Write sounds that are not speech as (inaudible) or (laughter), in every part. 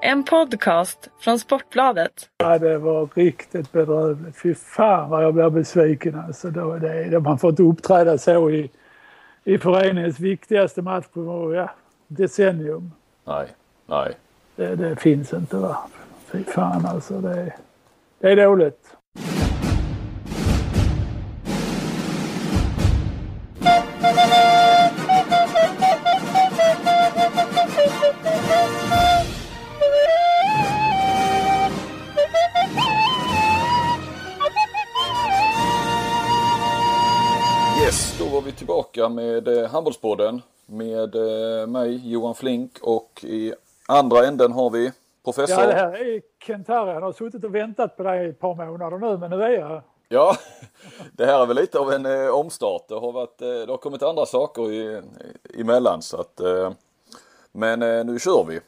En podcast från Sportbladet. Ja, det var riktigt bedrövligt. Fy fan vad jag blev besviken alltså. Då, det, det, man får inte uppträda så i, i föreningens viktigaste match på ja, decennium. Nej, nej. Det, det finns inte va. Fy fan alltså. Det, det är dåligt. Med eh, Handbollspodden med eh, mig Johan Flink och i andra änden har vi professor. Ja, det här är Kent-Harry. Han har suttit och väntat på dig i ett par månader nu, men nu är jag här. Ja, (laughs) det här är väl lite av en eh, omstart. Det har, varit, eh, det har kommit andra saker i, emellan så att eh, men nu kör vi.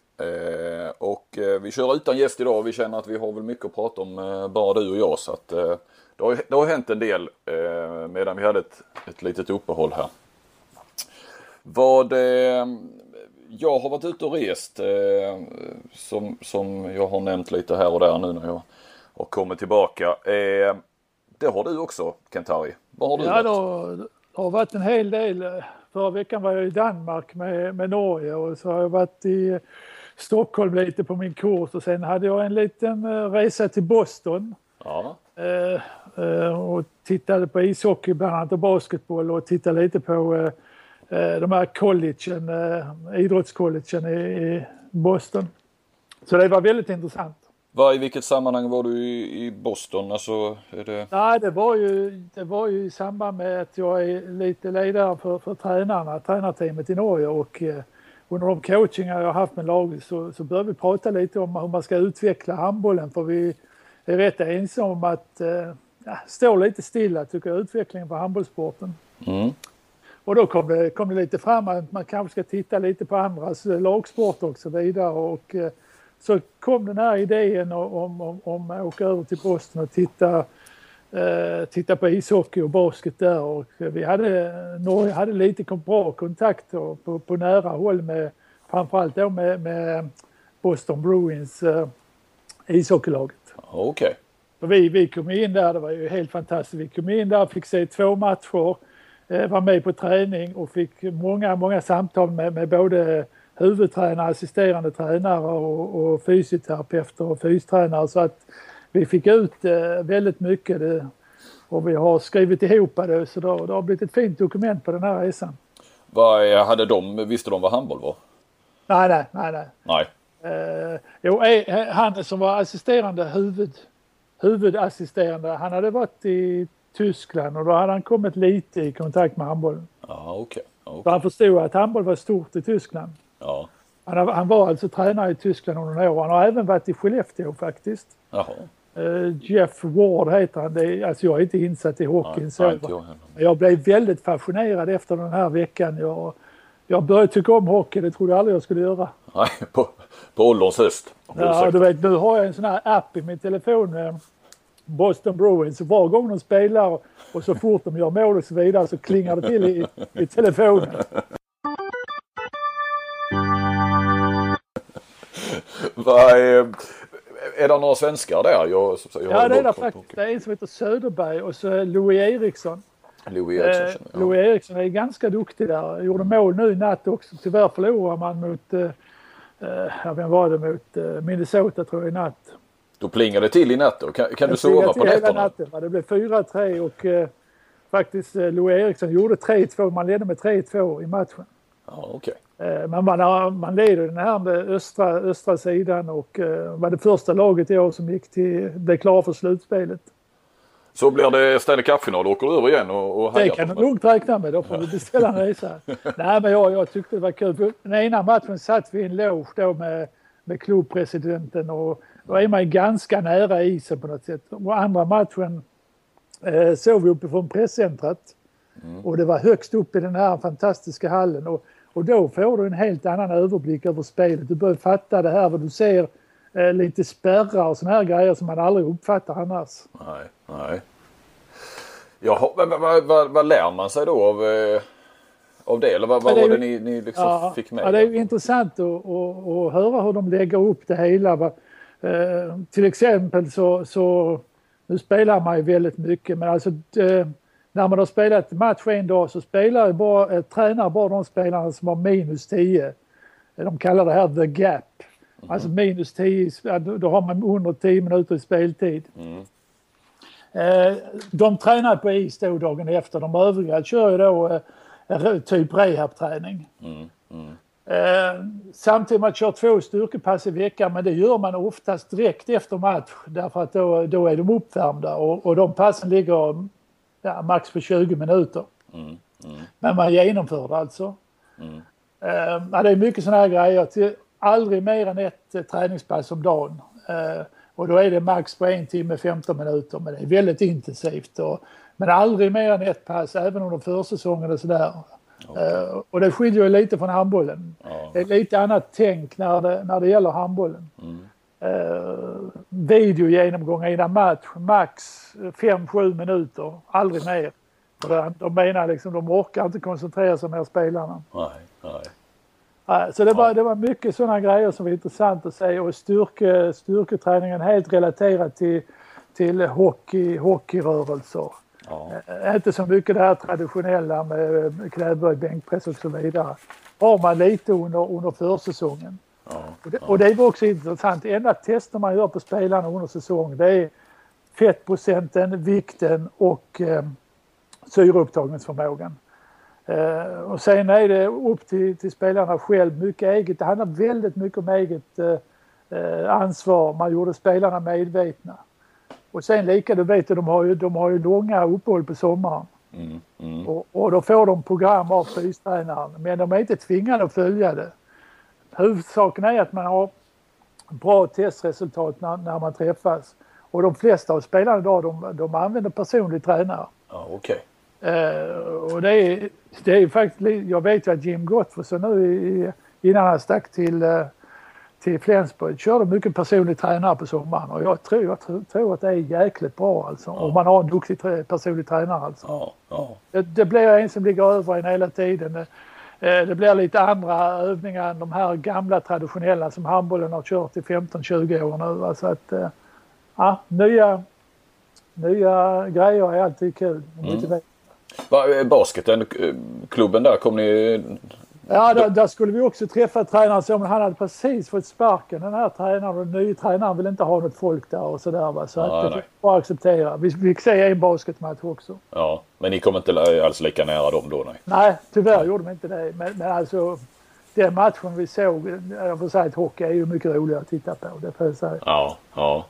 Och vi kör utan gäst idag. Vi känner att vi har väl mycket att prata om bara du och jag så att det, har, det har hänt en del medan vi hade ett, ett litet uppehåll här. Vad eh, jag har varit ute och rest eh, som, som jag har nämnt lite här och där nu när jag har kommit tillbaka. Eh, det har du också Kent-Harry. Vad har du Ja, varit? det har, varit en hel del. Förra veckan var jag i Danmark med, med Norge och så har jag varit i Stockholm lite på min kurs och sen hade jag en liten resa till Boston. Ja, och tittade på ishockey bland annat och basketboll och tittade lite på de här collegen, eh, idrottscollegen i, i Boston. Så det var väldigt intressant. Var, I vilket sammanhang var du i, i Boston? Alltså, det... Nej, det var, ju, det var ju i samband med att jag är lite ledare för, för tränarna, tränarteamet i Norge och eh, under de coachingar jag har haft med laget så, så började vi prata lite om hur man ska utveckla handbollen för vi är rätt ensamma om att eh, stå lite stilla tycker jag, utvecklingen på handbollssporten. Mm. Och då kom det, kom det lite fram att man kanske ska titta lite på andras eh, lagsporter och så vidare. Och eh, så kom den här idén om, om, om att åka över till Boston och titta, eh, titta på ishockey och basket där. Och vi hade, Norge hade lite bra kontakt då, på, på nära håll med framförallt då med, med Boston Bruins eh, ishockeylaget. Okej. Och vi, vi kom in där, det var ju helt fantastiskt. Vi kom in där, fick se två matcher, var med på träning och fick många, många samtal med, med både huvudtränare, assisterande tränare och, och fysioterapeuter och fystränare. Så att vi fick ut eh, väldigt mycket det, och vi har skrivit ihop det så det, det har blivit ett fint dokument på den här resan. Vad eh, hade de, visste de vad handboll var? Nej, nej, nej, nej. Nej. Eh, jo, eh, han som var assisterande huvud, huvudassisterande, han hade varit i Tyskland och då hade han kommit lite i kontakt med handbollen. Ja, okej. För han förstod att handboll var stort i Tyskland. Ja. Han, han var alltså tränare i Tyskland under några år. Han har även varit i Skellefteå faktiskt. Jaha. Eh, Jeff Ward heter han. Det är, alltså jag är inte insatt i hockeyn Nej, så. nej, jag Jag blev väldigt fascinerad efter den här veckan. Jag, jag började tycka om hockey, det trodde jag aldrig jag skulle göra. Nej, på, på ålderns höst. Ja, du vet, nu har jag en sån här app i min telefon. Boston Bruins. Var gång de spelar och så fort de gör mål och så vidare så klingar det till i, i telefonen. Vad är, är det några svenskar där? Jag, jag Ja, det är det faktiskt. Det är en som heter Söderberg och så Louis Eriksson. Louis Eriksson Eh, jag. Louis Eriksson är ganska duktig där. Gjorde mål nu i natt också. Tyvärr förlorade man mot, eh, eh, ja, vem var det mot? Eh, Minnesota tror jag i natt. Då plingar det till i natt då. Kan, kan du sova på till hela nätterna? natten. Det blev 4-3 och eh, faktiskt eh, Louis Eriksson gjorde 3-2. Man ledde med 3-2 i matchen. Ja, okej. Eh, Men man, man leder den här med östra, östra sidan och eh, var det första laget i år som gick till, blev klara för slutspelet. Så blir det Stanley Cup-final. Åker du över igen och, och Det kan du lugnt räkna med, då får du beställa en resa. (laughs) Nej men jag, jag tyckte det var kul. Den ena matchen satt vi i en loge då med, med klubbpresidenten och då är man ju ganska nära isen på något sätt. Och andra matchen eh, såg vi uppifrån presscentrat. Och det var högst upp i den här fantastiska hallen. Och, och då får du en helt annan överblick över spelet. Du börjar fatta det här vad du ser eh, lite spärrar och såna här grejer som man aldrig uppfattar annars. Nej, nej. Jaha, vad, vad, vad, vad lär man sig då av, eh, av det? Eller vad, vad det var det ju- ni, ni liksom Ja, fick med? ja, det är ju intressant att, att, att höra hur de lägger upp det hela. Eh, till exempel så, så, nu spelar man ju väldigt mycket men alltså eh, när man har spelat match en dag så spelar bara, eh, tränar bara de spelarna som har minus 10. De kallar det här the gap. Alltså minus 10, ja, då då har man under 10 minuter i speltid. Mm. Eh, de tränar på is då dagen efter. De övriga kör ju då eh, typ rehabträning. Mm. Eh, samtidigt man kör två styrkepass i veckan men det gör man oftast direkt efter match därför att då, då är de uppvärmda och, och de passen ligger ja, max på 20 minuter. Mm. Mm. Men man genomför det alltså. Mm. Eh, ja, det är mycket sådana här grejer. Till, aldrig mer än ett eh, träningspass om dagen. Eh, och då är det max på en timme 15 minuter men det är väldigt intensivt. Och, men aldrig mer än ett pass även under försäsongen och sådär. Eh, och det skiljer ju lite från handbollen. Ja. Det är lite annat tänk när det, när det gäller handbollen. Mm. Eh, videogenomgångar innan match, max 5-7 minuter, aldrig mer. För De menar liksom, de orkar inte koncentrera sig mer spelarna. Nej, nej. Nej, Så det var, det var mycket sådana grejer som var intressant att se och styrke, styrketräningen helt relaterat till, till hockey, hockeyrörelser. Ja. Eh, Inte så mycket det här traditionella med knäböj, bänkpress och så vidare. Har man lite under, under försäsongen. Ja. Och det, och det var också intressant. Enda tester man gör på spelarna under säsong det är fettprocenten, vikten och eh, syreupptagningsförmågan. Eh, och sen är det upp till, till spelarna själv. Mycket eget. Det handlar väldigt mycket om eget eh, eh, ansvar. Man gjorde spelarna medvetna. Och sen lika, du vet de har ju, de har ju långa uppehåll på sommaren. Mm. Mm. Och, och då får de program av fystränaren. Men de är inte tvingade att följa det. Huvudsaken är att man har bra testresultat när, när man träffas. Och de flesta av spelarna idag de, de använder personlig tränare. Ja, okej. Eh, och det är, det är faktiskt, jag vet ju att Jim Gottfridsson nu i, innan han stack till, eh, till Flensburg körde mycket personlig tränare på sommaren och jag tror, jag tror, tror att det är jäkligt bra alltså. Om man har en duktig personlig tränare alltså. Ja, ja. Det, det blir en som ligger över en hela tiden. Eh, Det blir lite andra övningar än de här gamla traditionella som handbollen har kört i 15-20 år nu. Alltså att, eh, ja, nya, nya grejer är alltid kul. eh, basketen, eh, klubben där, kom ni... Ja, där, där skulle vi också träffa tränaren så, men han hade precis fått sparken den här tränaren och den nya tränaren vill inte ha något folk där och sådär. Va? Så Nej, att det nej. får bara acceptera. Vi fick se en basketmatch också. Ja, men ni kom inte alls lika nära dem då? Nej. Nej, tyvärr gjorde de inte det. Men, men alltså den matchen vi såg, jag får säga att hockey är ju mycket roligare att titta på. Det får jag säga. Ja, ja.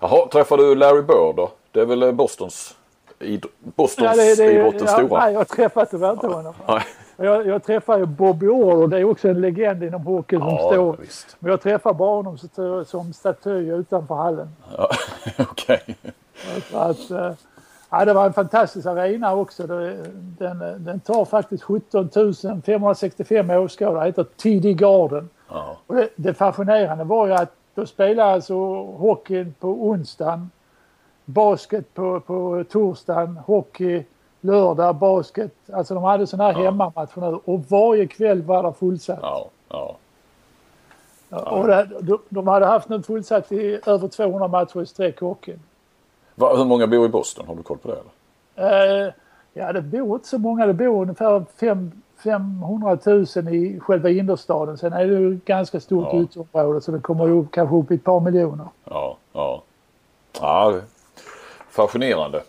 Jaha, träffade du Larry Bird då? Det är väl eh, Bostons, Bostons idrottens ja, stora? Nej, jag har träffat tyvärr inte honom. Nej. Jag, jag träffar ju Bobby Orr, det är också en legend inom hockey som Ja, står. visst. Men jag träffar bara honom som, staty utanför hallen. Ja, (laughs) Okej. Så att, eh, ja, det var en fantastisk arena också. Det, den, den tar faktiskt 17 565 åskådare. heter TD Garden. Ja, Och det, det fascinerande var ju att då spelade alltså hockeyn på onsdagen, basket på, på torsdagen, hockey lördag, basket. Alltså de hade sådana här Ja. hemmamatcher nu och varje kväll var det fullsatt. ja, ja. Och det, de, de hade haft nu fullsatt i över 200 matcher i sträck hockeyn. Va, hur många bor i Boston? Har du koll på det eller? Eh, ja, det bor inte så många. Det bor ungefär fem, 500 000 i själva innerstaden. Sen är det ju ganska stort Ja. utområde så det kommer ju upp, kanske upp i ett par miljoner. Ja, ja. Ja, fascinerande.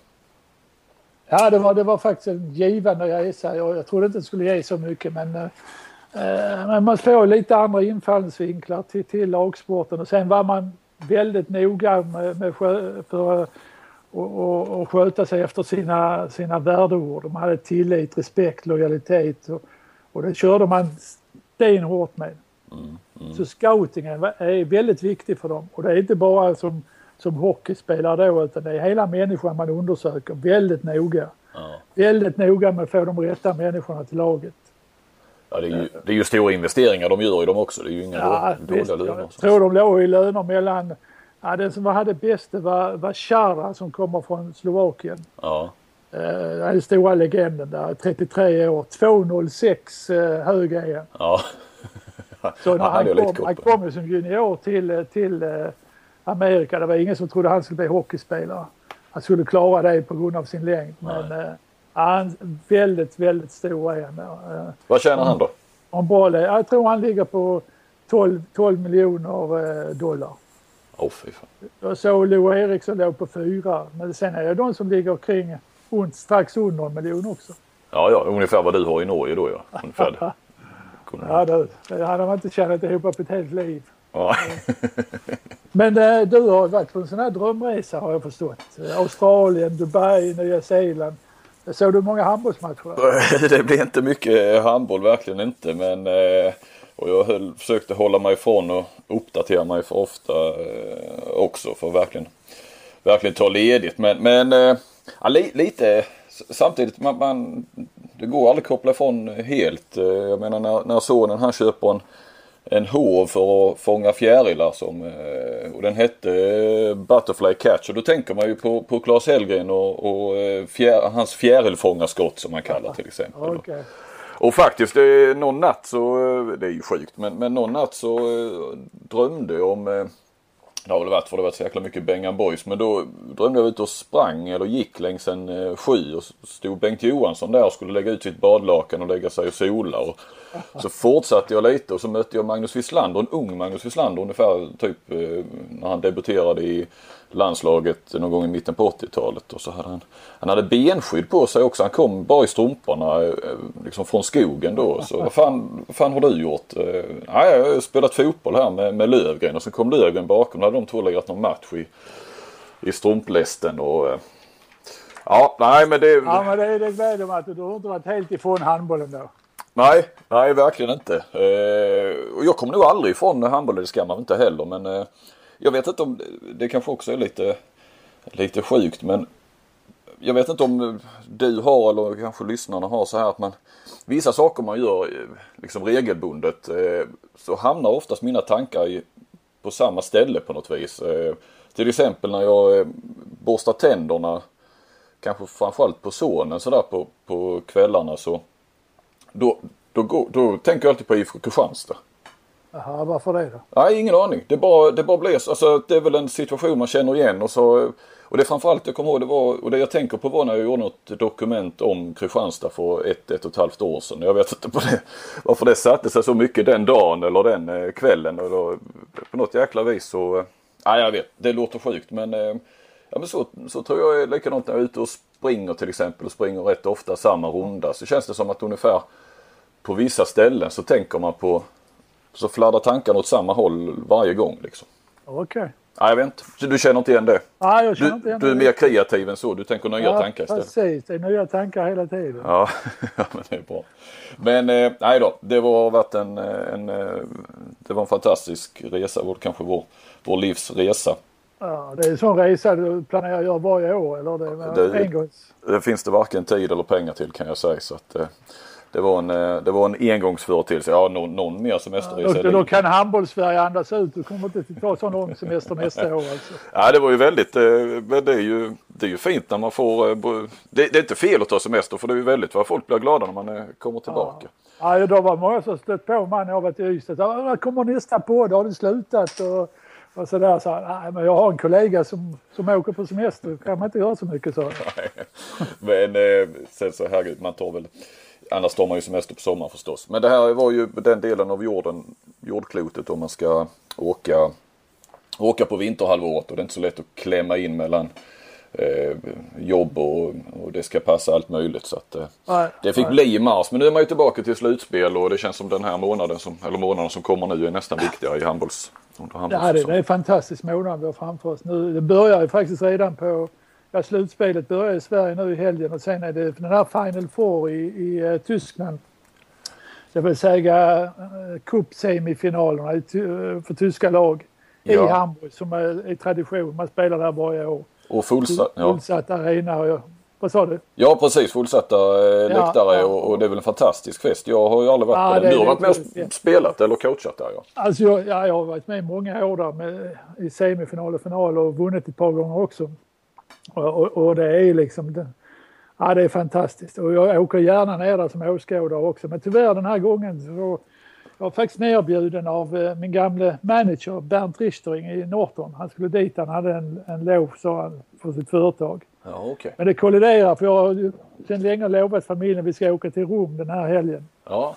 Ja, det var, det var faktiskt en givande resa. Jag, jag trodde inte det skulle ge så mycket men, eh, men man får lite andra infallsvinklar till, till lagsporten och sen var man väldigt noga med, med skö, för att och, och, och sköta sig efter sina, sina värdeord. De hade tillit, respekt, lojalitet och, och det körde man stenhårt med. Så scoutingen är väldigt viktig för dem och det är inte bara som, som hockeyspelare då utan det är hela människan man undersöker väldigt noga. Ja. Väldigt noga med att få de rätta människorna till laget. Ja, det, är ju, det är ju stora investeringar de gör i dem också. Det är ju inga Ja, dåliga visst, löner. jag tror de låg i löner mellan... Ja, den som hade bäst var, var Chara som kommer från Slovakien. Ja, Uh, den stora legenden där, 33 år. 2,06 uh, hög är han. Ja. Så (laughs) när han, han, kom, han kom som junior till, till uh, Amerika, det var ingen som trodde han skulle bli hockeyspelare. Han skulle klara det på grund av sin längd. Men uh, han väldigt, väldigt stor är han. Uh, Vad tjänar han då? Om bra, jag tror han ligger på 12, 12 miljoner dollar. Åh oh, fy fan. Jag såg Lou Eriksson låg på fyra. Men sen är det de som ligger kring strax under en miljon också. Ja, ja, ungefär vad du har i Norge då ja. Ungefär. (laughs) ja, du, det hade man inte tjänat ihop på ett helt liv. Ja. (laughs) Men äh, du har varit på en sån här drömresa har jag förstått. Eh, Australien, Dubai, Nya Zeeland. Såg du många handbollsmatcher? (laughs) det blev inte mycket handboll, verkligen inte. Men äh, och jag höll, försökte hålla mig ifrån och uppdatera mig för ofta äh, också för att verkligen, verkligen ta ledigt. Men, men ja, li, lite samtidigt, man, man, det går aldrig att koppla ifrån helt. Jag menar när, när sonen han köper en, en hov för att fånga fjärilar som, eh, och den hette eh, Butterfly Catch och då tänker man ju på, på Claes Hellgren och, och fjär, hans fjärilfångarskott som man kallar till exempel. (laughs) Okay. Och faktiskt eh, någon natt så, eh, det är ju sjukt, men, men någon natt så eh, drömde jag om eh, det har väl varit för det har varit så jäkla mycket Bengan Boys. Men då drömde jag ut och sprang eller gick längs en eh, sjö och stod Bengt Johansson där och skulle lägga ut sitt badlakan och lägga sig och sola. Och så fortsatte jag lite och så mötte jag Magnus Wislander, en ung Magnus Wislander ungefär typ eh, när han debuterade i landslaget någon gång i mitten på 80-talet. Och så hade han, han hade benskydd på sig också. Han kom bara i strumporna eh, liksom från skogen då. Så vad fan, vad fan har du gjort? Eh, ja, jag har spelat fotboll här med, med Lövgren och så kom Lövgren bakom. Då hade de två legat någon match i, i strumplästen och Ja, nej men det... Ja men det, det gläder mig att du har inte varit helt ifrån handbollen då. Nej, nej verkligen inte. Eh, och jag kommer nog aldrig ifrån handbollen, det ska man inte heller men eh, jag vet inte om det kanske också är lite, lite sjukt men jag vet inte om du har eller kanske lyssnarna har så här att man vissa saker man gör eh, liksom regelbundet eh, så hamnar oftast mina tankar i, på samma ställe på något vis. Eh, till exempel när jag eh, borstar tänderna kanske framförallt på sonen sådär på, på kvällarna så då, då, då, då tänker jag alltid på IFK Kristianstad. Jaha, varför det då? Nej, ingen aning. Det bara, det bara blir alltså det är väl en situation man känner igen och så och det framförallt jag kommer ihåg det var och det jag tänker på var när jag gjorde något dokument om Kristianstad för ett, ett och ett halvt år sedan. Jag vet inte på det, varför det satte sig så mycket den dagen eller den eh, kvällen. Då, på något jäkla vis så, nej jag vet, det låter sjukt men, eh, ja, men så, så tror jag är likadant när jag är ute och springer till exempel och springer rätt ofta samma runda så känns det som att ungefär på vissa ställen så tänker man på så fladdrar tankarna åt samma håll varje gång liksom. Okej. Okay. Nej, jag vet inte. Du känner inte igen det? Nej, jag känner du, inte igen det. Du är mer kreativ än så. Du tänker nya ja, tankar istället. precis. Det är nya tankar hela tiden. Ja, (laughs) men det är bra. Men eh, nej då, det har varit en, en, det var en fantastisk resa. Vår, kanske vår, vår livs resa. Ja, det är en sån resa du planerar att göra varje år eller det, det, engångs... det finns det varken tid eller pengar till kan jag säga. Så att, det var en, eh, det var en engångsföreteelse. Ja, någon, någon mer semesterresa. Ja, då, då kan handbolls-Sverige andas ut. Du kommer inte att ta sån lång semester nästa år alltså. Ja, det var ju väldigt, eh, det är ju, det är ju fint när man får, eh, det, det är inte fel att ta semester för det är ju väldigt vad folk blir glada när man kommer tillbaka. Ja, ja då var många som stött på mig när jag varit i Ystad. När kommer nästa podd? Har du slutat? Och, och så där så nej men jag har en kollega som, som åker på semester. kan man inte göra så mycket så. (laughs) Nej. Men eh, sen så herregud man tar väl Annars tar man ju semester på sommaren förstås. Men det här var ju den delen av jorden, jordklotet om man ska åka, åka på vinterhalvåret och det är inte så lätt att klämma in mellan eh, jobb och, och, det ska passa allt möjligt. Så att, eh, nej, det fick nej. bli i mars. Men nu är man ju tillbaka till slutspel och det känns som den här månaden som, eller månaden som kommer nu är nästan viktigare i handbolls, handbolls Ja, det, det är en fantastisk månad vi har framför oss nu. Det börjar ju faktiskt redan på Ja, slutspelet börjar i Sverige nu i helgen och sen är det den här Final Four i, i uh, Tyskland. Det vill säga uh, cupsemifinalerna uh, för tyska lag ja. i Hamburg som är, är tradition. Man spelar där varje år. Och fullsatt, ja. fullsatt arena. Vad sa du? Ja precis, fullsatta eh, läktare ja, och, och, det är väl en fantastisk fest. Jag har ju aldrig varit ja, på den. Du har varit med och spelat eller coachat där ja. Alltså jag, ja, jag har varit med många år där med, i semifinal och final och vunnit ett par gånger också. Och, och, och det är liksom... Det, Ja, det är fantastiskt och jag åker gärna ner där som åskådare också. Men tyvärr den här gången så jag var faktiskt nerbjuden av eh, min gamle manager Bernt Richtering i Norton. Han skulle dit, han hade en, en lov sa han, för sitt företag. Ja, okay. Men det kolliderar för jag har sedan länge lovat familjen att vi ska åka till Rom den här helgen. Ja.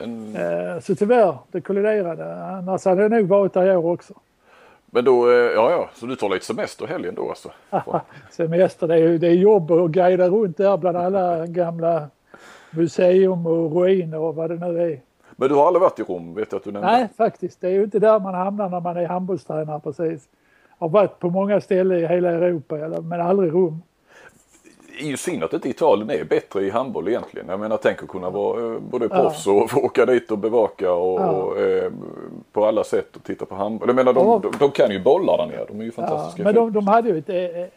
En... Eh, så tyvärr, det kolliderade. Annars hade jag nog varit där i år också. Men då, eh, ja ja, så du tar lite semester helgen då alltså? (laughs) semester, det är, det är jobb att guida runt där bland alla gamla museum och ruiner och vad det nu är. Men du har aldrig varit i Rom, vet jag att du nämnde? Nej, faktiskt. Det är ju inte där man hamnar när man är handbollstränare precis. Jag har varit på många ställen i hela Europa, men aldrig Rom. Det är ju synd att inte Italien är bättre i handboll egentligen. Jag menar tänk att kunna vara eh, både proffs ja. och åka dit och bevaka och, ja. och eh, på alla sätt och titta på handboll. Jag menar de, ja. de, de kan ju bolla där nere. De är ju fantastiska. men de, de, hade ju ett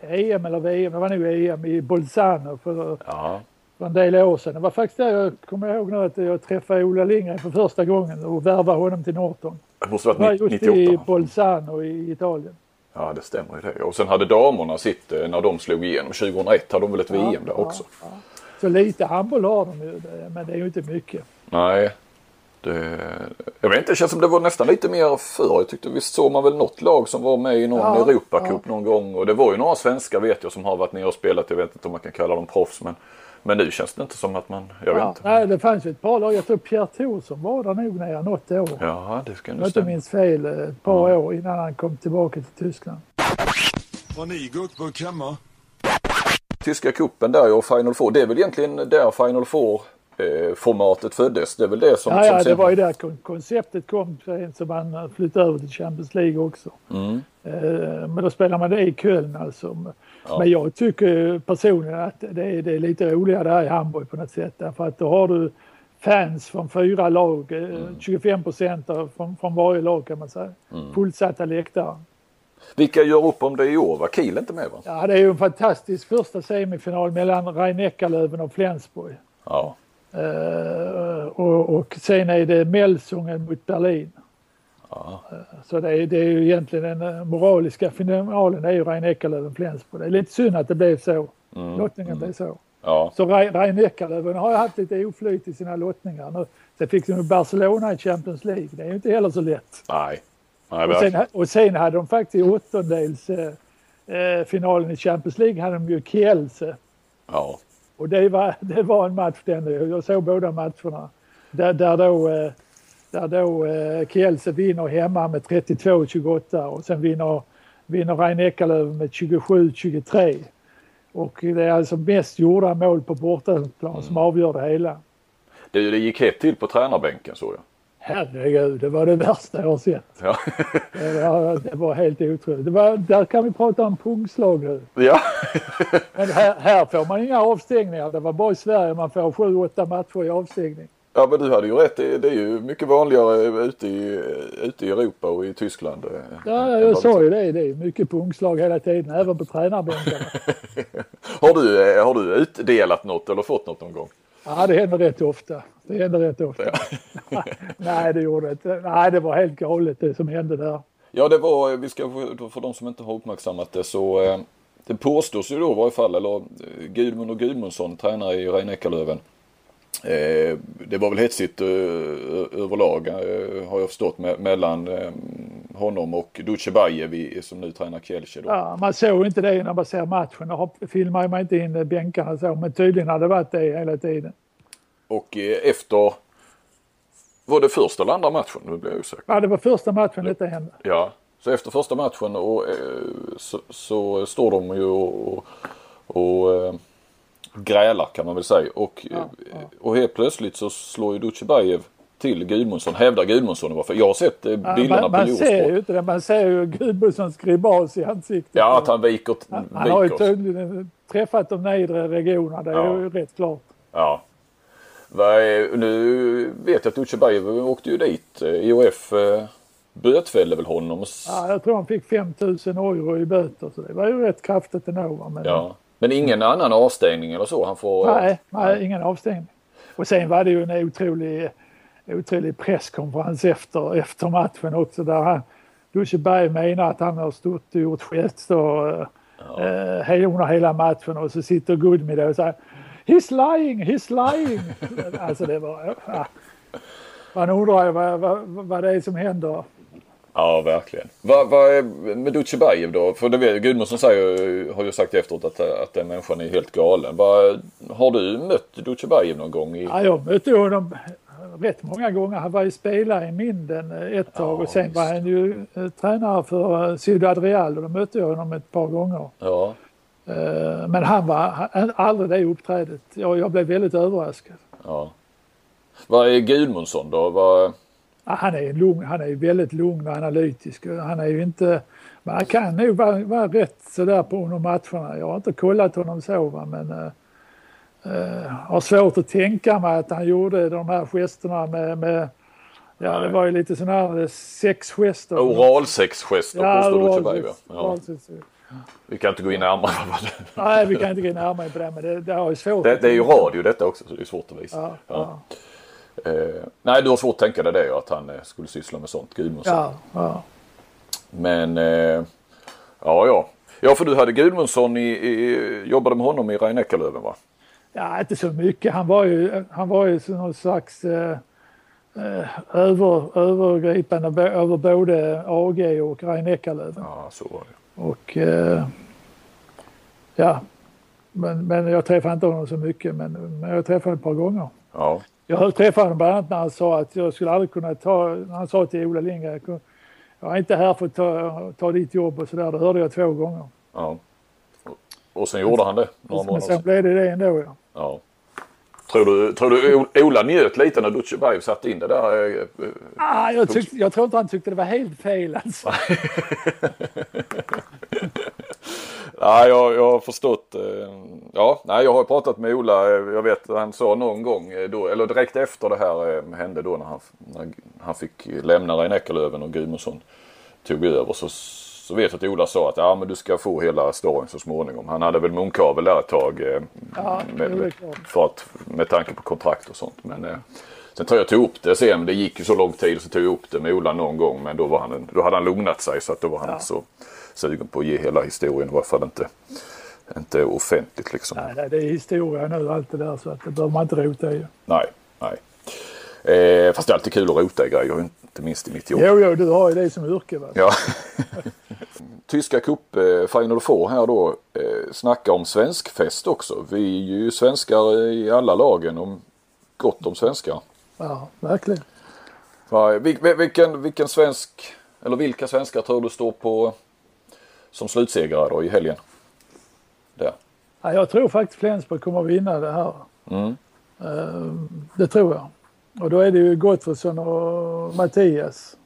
EM eller VM, det var nog EM i Bolzano för, för en del år sedan. Det var faktiskt där jag kommer ihåg nu att jag träffade Ola Lindgren för första gången och värvade honom till Norton. Det måste varit 98. Just i Bolzano i Italien. Ja det stämmer ju det. Och sen hade damerna sitt eh, när de slog igenom 2001 hade de väl ett ja, VM där ja, också. Ja. Så lite handboll har de ju men det är ju inte mycket. Nej. Det, jag vet inte, det känns som det var nästan lite mer förr. Jag tyckte visst såg man väl något lag som var med i någon ja, Europacup någon gång. Och det var ju några svenskar vet jag som har varit nere och spelat. Jag vet inte om man kan kalla dem proffs men men nu känns det inte som att man, jag vet inte. Nej, det fanns ju ett par lag. Jag tror Pierre Thorsson var där nog nere något år. Ja, det ska nog stämma. Jag inte minns fel, ett par ja. år innan han kom tillbaka till Tyskland. Har ni guckburk hemma? Tyska kuppen där och Final Four. Det är väl egentligen där Final Four eh, formatet föddes. Det är väl det som... Ja, som ja det var ju där konceptet kom så man flyttade över till Champions League också. Mm. Men då spelar man det i Köln alltså. Ja. Men jag tycker personligen att det är, det är lite roligare där i Hamburg på något sätt. Därför att då har du fans från fyra lag, eh, mm. 25 procent från, från varje lag kan man säga. Mm. Fullsatta läktare. Vilka gör upp om det i år? Var Kiel inte med va? Ja det är ju en fantastisk första semifinal mellan Rhein-Neckarlöven och Flensburg. Ja. Uh, och, och sen är det Melsungen mot Berlin. Ja. Så det är, det är ju egentligen den uh, moraliska finalen, är ju Rhein-Neckarlöven-Flensburg. Det är lite synd att det blev så. Mm. Lottningen mm. blev så. Ja. Så Rhein-Neckarlöven har ju haft lite oflyt i sina lottningar nu. Sen fick de Barcelona i Champions League. Det är ju inte heller så lätt. Nej. Nej och, sen, och sen hade de faktiskt i åttondels eh, finalen i Champions League hade de ju Kielce. Ja. Och det var, (laughs) det var en match den. Jag såg båda matcherna. Där, där då, eh, där då eh, Kielce vinner hemma med 32-28 och sen vinner, vinner Rhein-Neckarlöven med 27-23. Och det är alltså mest gjorda mål på bortaplan mm. som avgör det hela. Det, det gick hett till på tränarbänken såg jag. Herregud, det var det värsta jag har sett. Ja. (laughs) det, var, det var helt otroligt. Det var, där kan vi prata om pungslag nu. Ja. Men här, här får man inga avstängningar. Det var bara i Sverige man får sju, åtta matcher i avstängning. Ja men du hade ju rätt. Det, är ju mycket vanligare ute i, ute i Europa och i Tyskland. Eh, ja, jag sa ju det. Det är mycket pungslag hela tiden, även på tränarbänkarna. (laughs) har, du, eh, har du utdelat något eller fått något någon gång? Ja, det händer rätt ofta. Det händer rätt ofta. Ja. (laughs) Nej, det gjorde det inte. Nej, det var helt galet det som hände där. Ja, det var, vi ska, för de som inte har uppmärksammat det så eh, det påstås ju då i varje fall, eller Gudmund och Gudmundsson, tränare i Rhein-Neckarlöven. Eh, det var väl hetsigt eh, överlag eh, har jag förstått me mellan honom och Dutjebajev som nu tränar Kielce. Ja, man såg inte det när man ser matchen. Då filmar man inte in bänkarna så men tydligen hade det varit det hela tiden. Och efter var det första eller andra matchen? Nu blir jag osäker. Ja, det var första matchen detta hände. Ja, så efter första matchen och, så, så, står de ju och, och grälar kan man väl säga. Och, ja, ja. och helt plötsligt så slår ju Dutjebajev till Gudmundsson, hävdar Gudmundsson varför. Jag har sett eh, bilderna ja, man, på Man ser ju inte det, man ser ju Gudmundssons gribas i ansiktet. Ja, att han viker. Han, han har ju tydligen träffat de nedre regionerna, det är ju rätt klart. Ja. Nu vet jag att Dutjebajev åkte ju dit. IOF eh, bötfällde väl honom. Ja, jag tror han fick 5000 euro i böter så det var ju rätt kraftigt ändå. Men... Ja. Men ingen annan avstängning eller så? Han får, nej, nej, ingen avstängning. Och sen var det ju en otrolig, otrolig presskonferens efter, efter matchen också där han, Berg menar att han har stått och gjort gester eh, he- under hela matchen och så sitter Goodme där och säger He's lying, he's lying. (laughs) alltså det var... Ja. Man undrar ju vad, vad, vad det är som händer. Ja, verkligen. Vad, vad är med Dutjebajev då? För det vet, Gudmundsson säger, har ju sagt efteråt att, att den människan är helt galen. Vad, har du mött Dutjebajev någon gång? I... Ja, jag mötte honom rätt många gånger. Han var ju spelare i Minden ett tag Ja, och sen just. var han ju eh, tränare för eh, Ciudad Real och då mötte jag honom ett par gånger. Ja, Eh, Men han var han, aldrig det uppträdet. Jag, jag blev väldigt överraskad. ja. Vad är Gudmundsson då? Vad, Han är, lugn, han är väldigt lugn och analytisk. Han är ju inte... Men han kan nog vara, vara rätt sådär på under matcherna. Jag har inte kollat honom så va, men... Uh, uh, har svårt att tänka mig att han gjorde de här gesterna med... med ja, det var ju lite sådana här sexgester. oralsexgester Ja, påstår Dutjebajev. Ja. oralsex. Vi kan inte gå in närmare Nej, vi kan inte gå närmare på det, men det, det ju svårt. det, det är ju radio detta också så det är svårt att visa. Ja, ja, Eh, nej, du har svårt att tänka dig det att han eh, skulle syssla med sånt, Gudmundsson. ja, ja. Men eh, ja, ja. Ja, för du hade Gudmundsson i, i jobbade med honom i Rein Eckerlöven va? Ja, inte så mycket. Han var ju, han var ju någon slags eh, eh, över, övergripande över både AG och Rein Eckerlöven. Ja, så var det. Och eh, ja, men, men jag träffade inte honom så mycket, men, men jag träffade ett par gånger. Ja, Jag träffade honom bland annat när han sa att jag skulle aldrig kunna ta, när han sa till Ola Lindgren, jag, är inte här för att ta, ta ditt jobb och sådär. Det hörde jag två gånger. ja. Och- sen gjorde han det några månader sen blev det det ändå ja. Ja. Tror du, tror du Ola njöt lite när Dutjebajev satte in det där? eh, eh, Ah, jag, tyckte, jag tror inte han tyckte det var helt fel alltså. (laughs) (laughs) Nej, jag, jag har förstått. eh, Ja, nej, jag har pratat med Ola. eh, Jag vet att han sa någon gång eh, då, eller direkt efter det här hände då när han, när han fick lämna Rein Eckerlöven och Gudmundsson tog över. Så, så vet jag att Ola sa att ja, men du ska få hela storyn så småningom. Han hade väl munkavel där ett tag. Ja, med, för att, med tanke på kontrakt och sånt. Men eh, sen tror jag tog upp det sen. Det gick ju så lång tid så tog jag upp det med Ola någon gång. Men då, var han, då hade han lugnat sig så att då var han Ja. så sugen på att ge hela historien. I varje fall inte, inte offentligt liksom. Nej, det är historia nu allt det där så att det behöver man inte rota i. Nej, nej. Eh, fast det är alltid kul att rota i grejer, inte minst i mitt jobb. Jo, jo, du har ju det som yrke va? Ja. (laughs) Tyska cup eh, Final Four här då. Eh, snacka om svenskfest också. Vi är ju svenskar i alla lagen och gott om svenskar. Ja, verkligen. Va, vil- vil- vilken, vilken svensk, eller vilka svenskar tror du står på som slutsegrare då i helgen? Där. Ja, jag tror faktiskt Flensburg kommer att vinna det här. Mm. Eh, Det tror jag. Och då är det ju Gottfridsson och Mattias.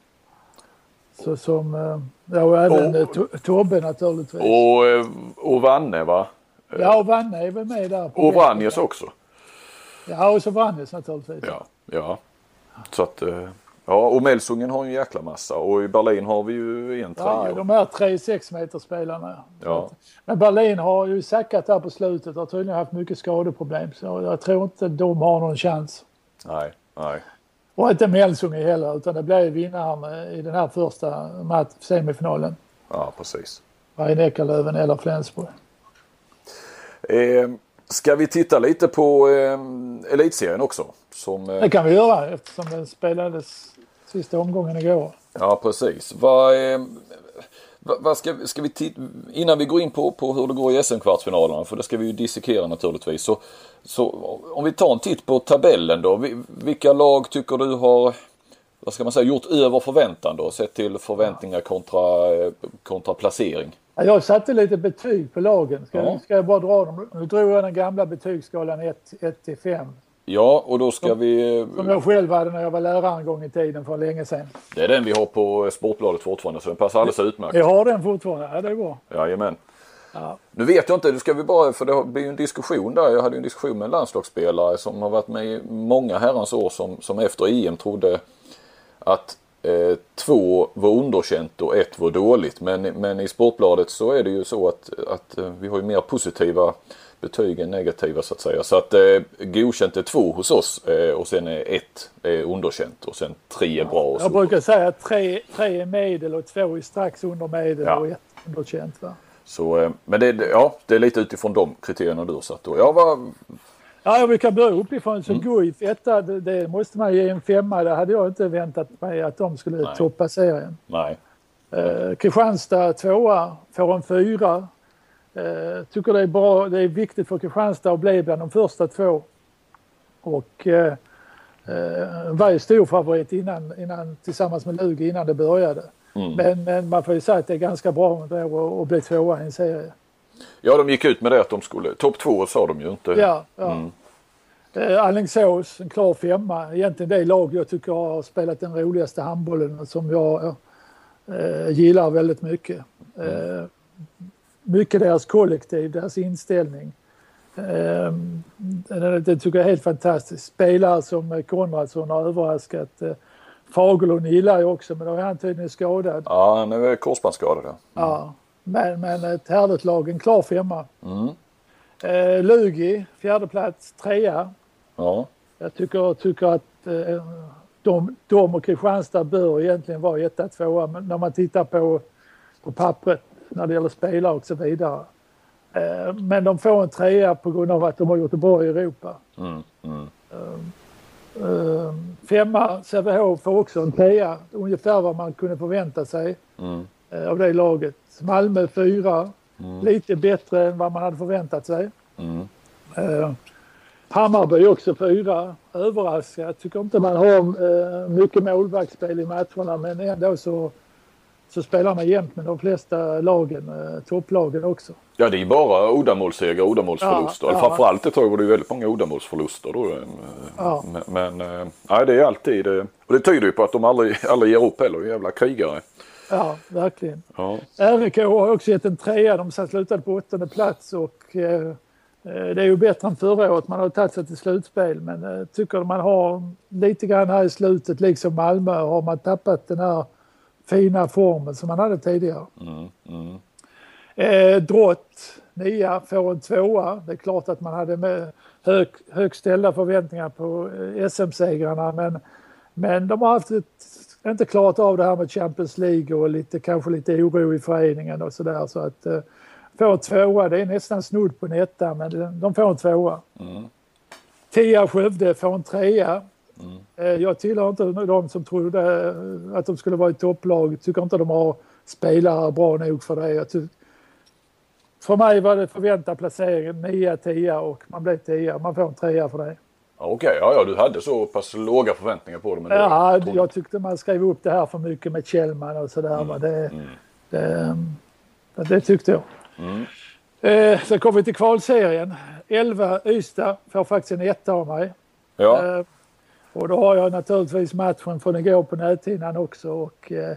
Så som, eh, ja och även Och- eh, To- Tobbe naturligtvis. Och, eh, och Vanne va? Ja, och Vanne är väl med där. Och. Vranjes också. Ja, och så Vranjes naturligtvis. Ja, ja. Så att, ja och Melsungen har ju en jäkla massa och i Berlin har vi ju en Ja, trio. de här tre sexmeterspelarna. Ja. Men Berlin har ju sackat där på slutet har tydligen haft mycket skadeproblem. Så jag tror inte de har någon chans. Nej, nej. Och inte Melsungen heller utan det blir vinnaren i den här första match, semifinalen. Ja, precis. Rein Eckerlöven eller Flensburg. Eh, ska vi titta lite på eh, elitserien också? Som, eh, Det kan vi göra eftersom den spelades sista omgången igår. ja, precis. Vad, eh, vad, ska, ska vi titta, innan vi går in på, på hur det går i SM-kvartsfinalerna, för det ska vi ju dissekera naturligtvis. Så, så om vi tar en titt på tabellen då. Vi- Vilka lag tycker du har vad ska man säga, gjort över förväntan då? Sett till förväntningar kontra, eh, kontra placering. Ja, Jag satte lite betyg på lagen. Ska, Ja. ska jag bara dra dem? Nu drog jag den gamla betygsskalan 1 till 5. Ja, och då ska vi... eh, Som jag själv hade när jag var lärare en gång i tiden för länge sedan. Det är den vi har på Sportbladet fortfarande så den passar alldeles utmärkt. Jag har den fortfarande. Ja, det är bra. Jajamän. Ja. Nu vet jag inte, nu ska vi bara, för det blir ju en diskussion där. Jag hade ju en diskussion med en landslagsspelare som har varit med i många herrans år som, som efter EM trodde att eh, två var underkänt och ett var dåligt. Men, men i Sportbladet så är det ju så att, att eh, vi har ju mer positiva betyg än negativa så att säga. Så att eh, godkänt är två hos oss eh, och sen är ett är underkänt och sen tre är bra. Och Jag brukar säga att tre, tre är medel och två är strax under medel Ja. och ett underkänt. Va? Så, eh, men det, ja, det är lite utifrån de kriterierna du har satt då. Jag var... Ja, vi kan börja uppifrån. Så mm. Guif etta, det, det, måste man ge en femma. Det hade jag inte väntat mig att de skulle Nej. toppa serien. Nej. Eh, Kristianstad tvåa, får en fyra. Eh, tycker det är bra. Det är viktigt för Kristianstad att bli bland de första två. Och eh, eh, var ju stor favorit innan, innan, tillsammans med Lugi innan det började. Mm. Men, men, man får ju säga att det är ganska bra att, att bli tvåa i en serie. Ja, de gick ut med det att de skulle, topp två sa de ju inte. Ja, ja. Mm. Eh, Alingsås, en klar femma. Egentligen det lag jag tycker har spelat den roligaste handbollen som jag eh, gillar väldigt mycket. Eh, mycket deras kollektiv, deras inställning. Eh, det, det tycker jag är helt fantastiskt. Spelare som Konradsson har överraskat. Eh, Fagerlund gillar jag också men då är han tydligen skadad. Ja, han är korsbandsskadad. Mm. Ja, men, men ett härligt lag, en klar femma. Mm. Eh, Lugi, fjärde plats, trea. Ja. Jag tycker, tycker att eh, de, de och Kristianstad bör egentligen vara etta, tvåa men när man tittar på, på pappret när det gäller spelare och så vidare. Eh, men de får en trea på grund av att de har gjort det bra i Europa. Mm, mm. Uh, femma, Sävehof får också en trea, ungefär vad man kunde förvänta sig mm. av det laget. Malmö fyra, mm. lite bättre än vad man hade förväntat sig. Mm. Hammarby också fyra, överraskad. Jag tycker inte man har mycket målvaktsspel i matcherna men ändå så så spelar man jämt med de flesta lagen, eh, topplagen också. Ja det är bara uddamålssegrar och uddamålsförluster. Ja, ja. Framförallt ett tag var det väldigt många uddamålsförluster då. Eh, ja. Men, men eh, nej, det är alltid, och det tyder ju på att de aldrig, (laughs) aldrig ger upp heller, jävla krigare. Ja, verkligen. Ja. RIK har också gett en trea, de slutade på åttonde plats och eh, det är ju bättre än förra året. Man har tagit sig till slutspel men eh, tycker man har lite grann här i slutet, liksom Malmö, har man tappat den här fina formen som man hade tidigare. Mm, mm. Eh, Drott, nia, får en tvåa. Det är klart att man hade med hög, högt ställda förväntningar på eh, SM-segrarna men, men de har haft ett, inte klarat av det här med Champions League och lite, kanske lite oro i föreningen och sådär så att eh, få en tvåa, det är nästan snudd på en etta men de får en tvåa. Mm. Tia Skövde får en trea. Mm. Eh, jag tillhör inte de som trodde att de skulle vara i topplag. Tycker inte de har spelare bra nog för det. Jag för mig var det förväntad placering 9-10 och man blev 10. Man får en trea för det. Okej, okay, ja, ja, du hade så pass låga förväntningar på dem. Ja, jag, jag tyckte man skrev upp det här för mycket med Kjellman och sådär. Mm. Det, mm. det, det, tyckte jag. Mm. Eh, sen kom vi till kvalserien. 11 Ystad får faktiskt en etta av mig. Ja. Eh, och då har jag naturligtvis matchen från igår på näthinnan också. Och, eh,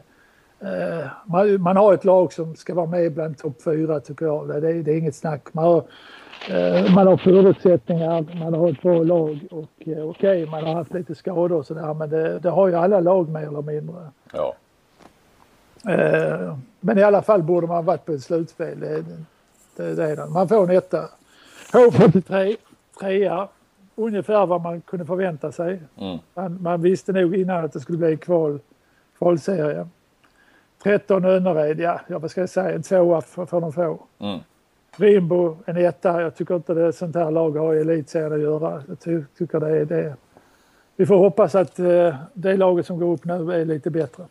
eh, man, man, har ett lag som ska vara med bland topp fyra tycker jag. Det, det, det är inget snack. Man har, eh, man har förutsättningar, man har ett bra lag och eh, okej, okay, man har haft lite skador och sådär men det, det, har ju alla lag mer eller mindre. Ja. Eh, men i alla fall borde man varit på ett slutspel. Det, det, det är det. Man får en etta. H43, trea ungefär vad man kunde förvänta sig. Mm. Man, man, visste nog innan att det skulle bli kval, kvalserie. 13 Önnered, ja, ja vad ska jag säga, en tvåa för, för de få. Mm. Rimbo en etta. Jag tycker inte det sånt här lag har i elitserien att göra. Jag ty, tycker det är det. Vi får hoppas att eh, det laget som går upp nu är lite bättre.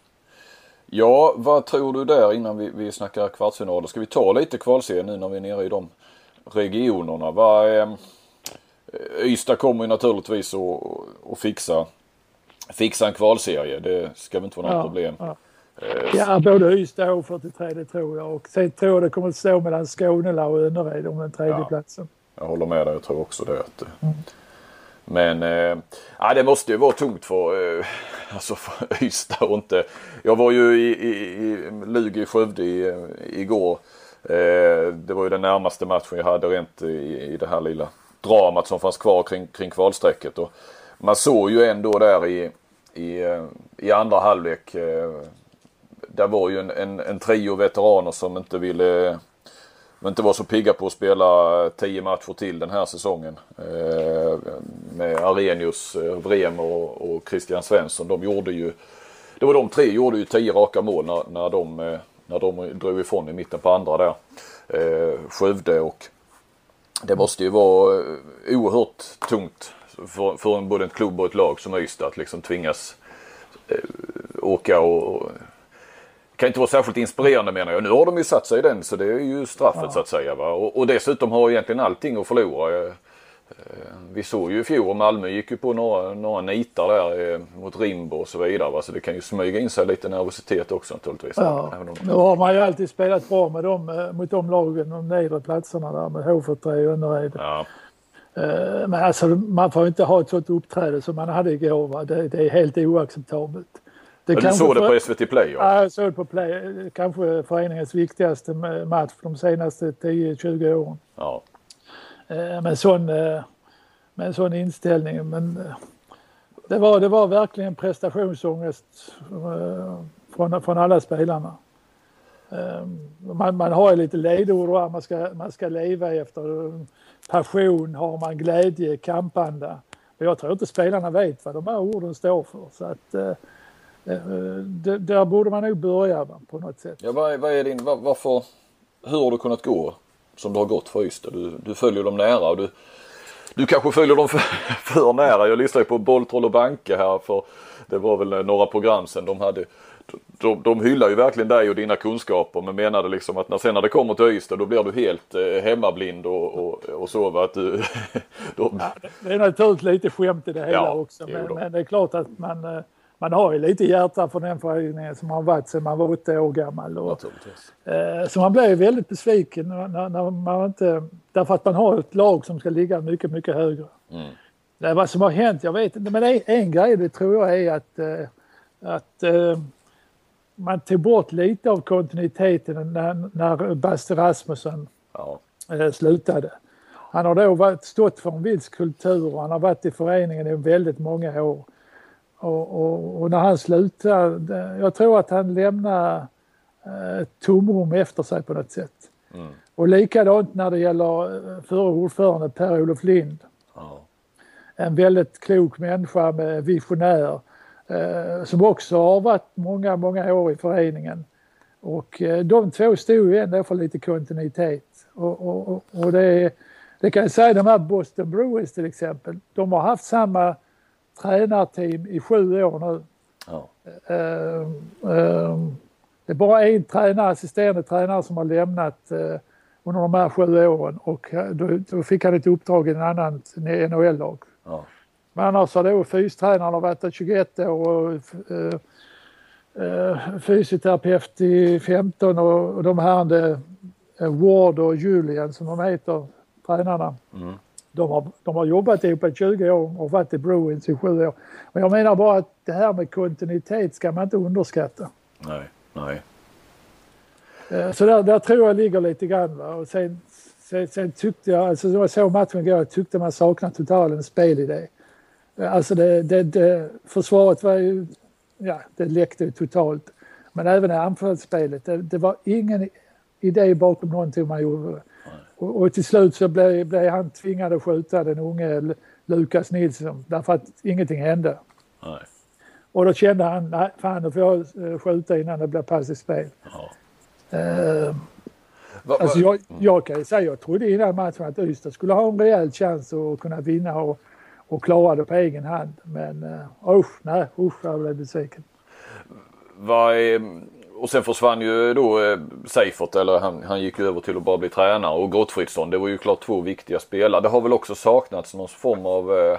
Ja, vad tror du där innan vi, vi snackar kvartsfinaler? Ska vi ta lite kvalserien nu när vi är nere i de regionerna? Vad, Eh, Ystad kommer ju naturligtvis att, fixa, fixa en kvalserie. Det ska väl inte vara något ja, problem. Ja. Eh, ja, både Ystad och 43 det tror jag. Och sen tror jag det kommer att stå mellan Skånela och Önnered om den tredje ja, platsen. Jag håller med dig, jag tror också det. Att, eh, mm. Men äh, det måste ju vara tungt för, äh, alltså för (laughs) Ystad och inte. Jag var ju i, i, i Skövde i, igår. Äh, det var ju den närmaste matchen jag hade rent i, i det här lilla dramat som fanns kvar kring, kring kvalstrecket. Och man såg ju ändå där i, i, eh, i andra halvlek. Eh, där var ju en, en, en trio veteraner som inte ville eh, inte var så pigga på att spela tio matcher till den här säsongen. Eh, med Arrhenius, Vremer och, och Christian Svensson. De gjorde ju, det var de tre gjorde ju tio raka mål när, när de när de drog ifrån i mitten på andra där. Eh, Skövde och det måste ju vara eh, oerhört tungt för, för både en klubb och ett lag som Ystad att liksom tvingas eh, åka och, och kan inte vara särskilt inspirerande menar jag. Nu har de ju satt sig i den så det är ju straffet ja. så att säga. Va? Och, och dessutom har egentligen allting att förlora. Eh, vi såg ju i fjol, Malmö gick ju på några, några nitar där eh, mot Rimbo och så vidare. Va? Så det kan ju smyga in sig lite nervositet också naturligtvis. Ja. Nu har man ju alltid spelat bra med dem, eh, mot de lagen, de nedre platserna där med H43 och Önnered. Ja. Men alltså man får inte ha ett sånt uppträde som man hade igår. Det, det är helt oacceptabelt. Det du såg det på SVT Play? Ja, jag såg det på Play. Kanske föreningens viktigaste match de senaste 10-20 åren. Ja. Eh, med, sån, eh, med en sån inställning. Men eh, det var, det var verkligen prestationsångest från, från alla spelarna. Man, man har ju lite ledord och man ska, man ska leva efter passion, har man glädje, kampanda. Men jag tror inte spelarna vet vad de här orden står för. Så att, det, där borde man nog börja på något sätt. Ja, vad, är, vad är din, var, varför, hur har du kunnat gå som det har gått för Ystad? Du, du följer dem nära och du, du kanske följer dem för, (laughs) för nära. Jag lyssnade på Bolltroll och Banke här för det var väl några program sedan de hade de, de hyllar ju verkligen dig och dina kunskaper men menade liksom att när sen när det kommer till Ystad då blir du helt eh, hemmablind och, och, och så. Att du, (laughs) de... ja, det är naturligtvis lite skämt i det hela ja, också men, men, det är klart att man eh, man har ju lite hjärta för den föreningen som har varit sedan man var åtta år gammal. Och, eh, så man blev väldigt besviken när, när, man inte, därför att man har ett lag som ska ligga mycket, mycket högre. Mm. Det, vad som har hänt, jag vet inte, men en, en grej det tror jag är att, eh, att eh, man tog bort lite av kontinuiteten när, när Basse Rasmussen ja. eh, slutade. Han har då varit, stått för en viss kultur och han har varit i föreningen i väldigt många år. Och, och, och, när han slutar, jag tror att han lämnar eh, ett tomrum efter sig på något sätt. Mm. Och likadant när det gäller eh, förre ordförande Per-Olof Lind. Oh. En väldigt klok människa med visionär eh, som också har varit många, många år i föreningen. Och eh, de två stod ju ändå för lite kontinuitet. Och, och, och det, det kan jag säga de här Boston Bruins till exempel, de har haft samma tränarteam i sju år nu. Ja. Uh, uh, det är bara en tränare, assisterande tränare som har lämnat uh, under de här sju åren och då, då fick han ett uppdrag i en annan NHL-lag. Ja. Men annars har då fystränaren varit där 21 år och uh, fysioterapeut i 15 och, och de här Ward och Julian som de heter, tränarna. Mm de har, de har jobbat ihop i 20 år och varit i Bruins i 7 år. Men jag menar bara att det här med kontinuitet ska man inte underskatta. Nej, nej. Eh, så där, där tror jag ligger lite grann. Och sen, sen, sen, tyckte jag, alltså jag såg matchen igår, jag tyckte man saknade totalt en spelidé. Eh, alltså det, det, det, försvaret var ju, ja det läckte ju totalt. Men även anfallsspelet, det, det var ingen idé bakom någonting man gjorde. Och, och till slut så blev, blev han tvingad att skjuta den unge Lukas Nilsson därför att ingenting hände. Nej. Och då kände han, nej fan nu får jag eh, skjuta innan det blir pass i spel. Ja. Uh, va, va? Alltså jag, jag kan ju säga, jag trodde innan matchen att Ystad skulle ha en rejäl chans att kunna vinna och, och klara det på egen hand. Men uh, usch, nej usch jag blev besviken. Vad är och sen försvann ju då eh, Seifert, eller han, han gick över till att bara bli tränare och Gottfridsson. Det var ju klart två viktiga spelare. Det har väl också saknats någon form av eh,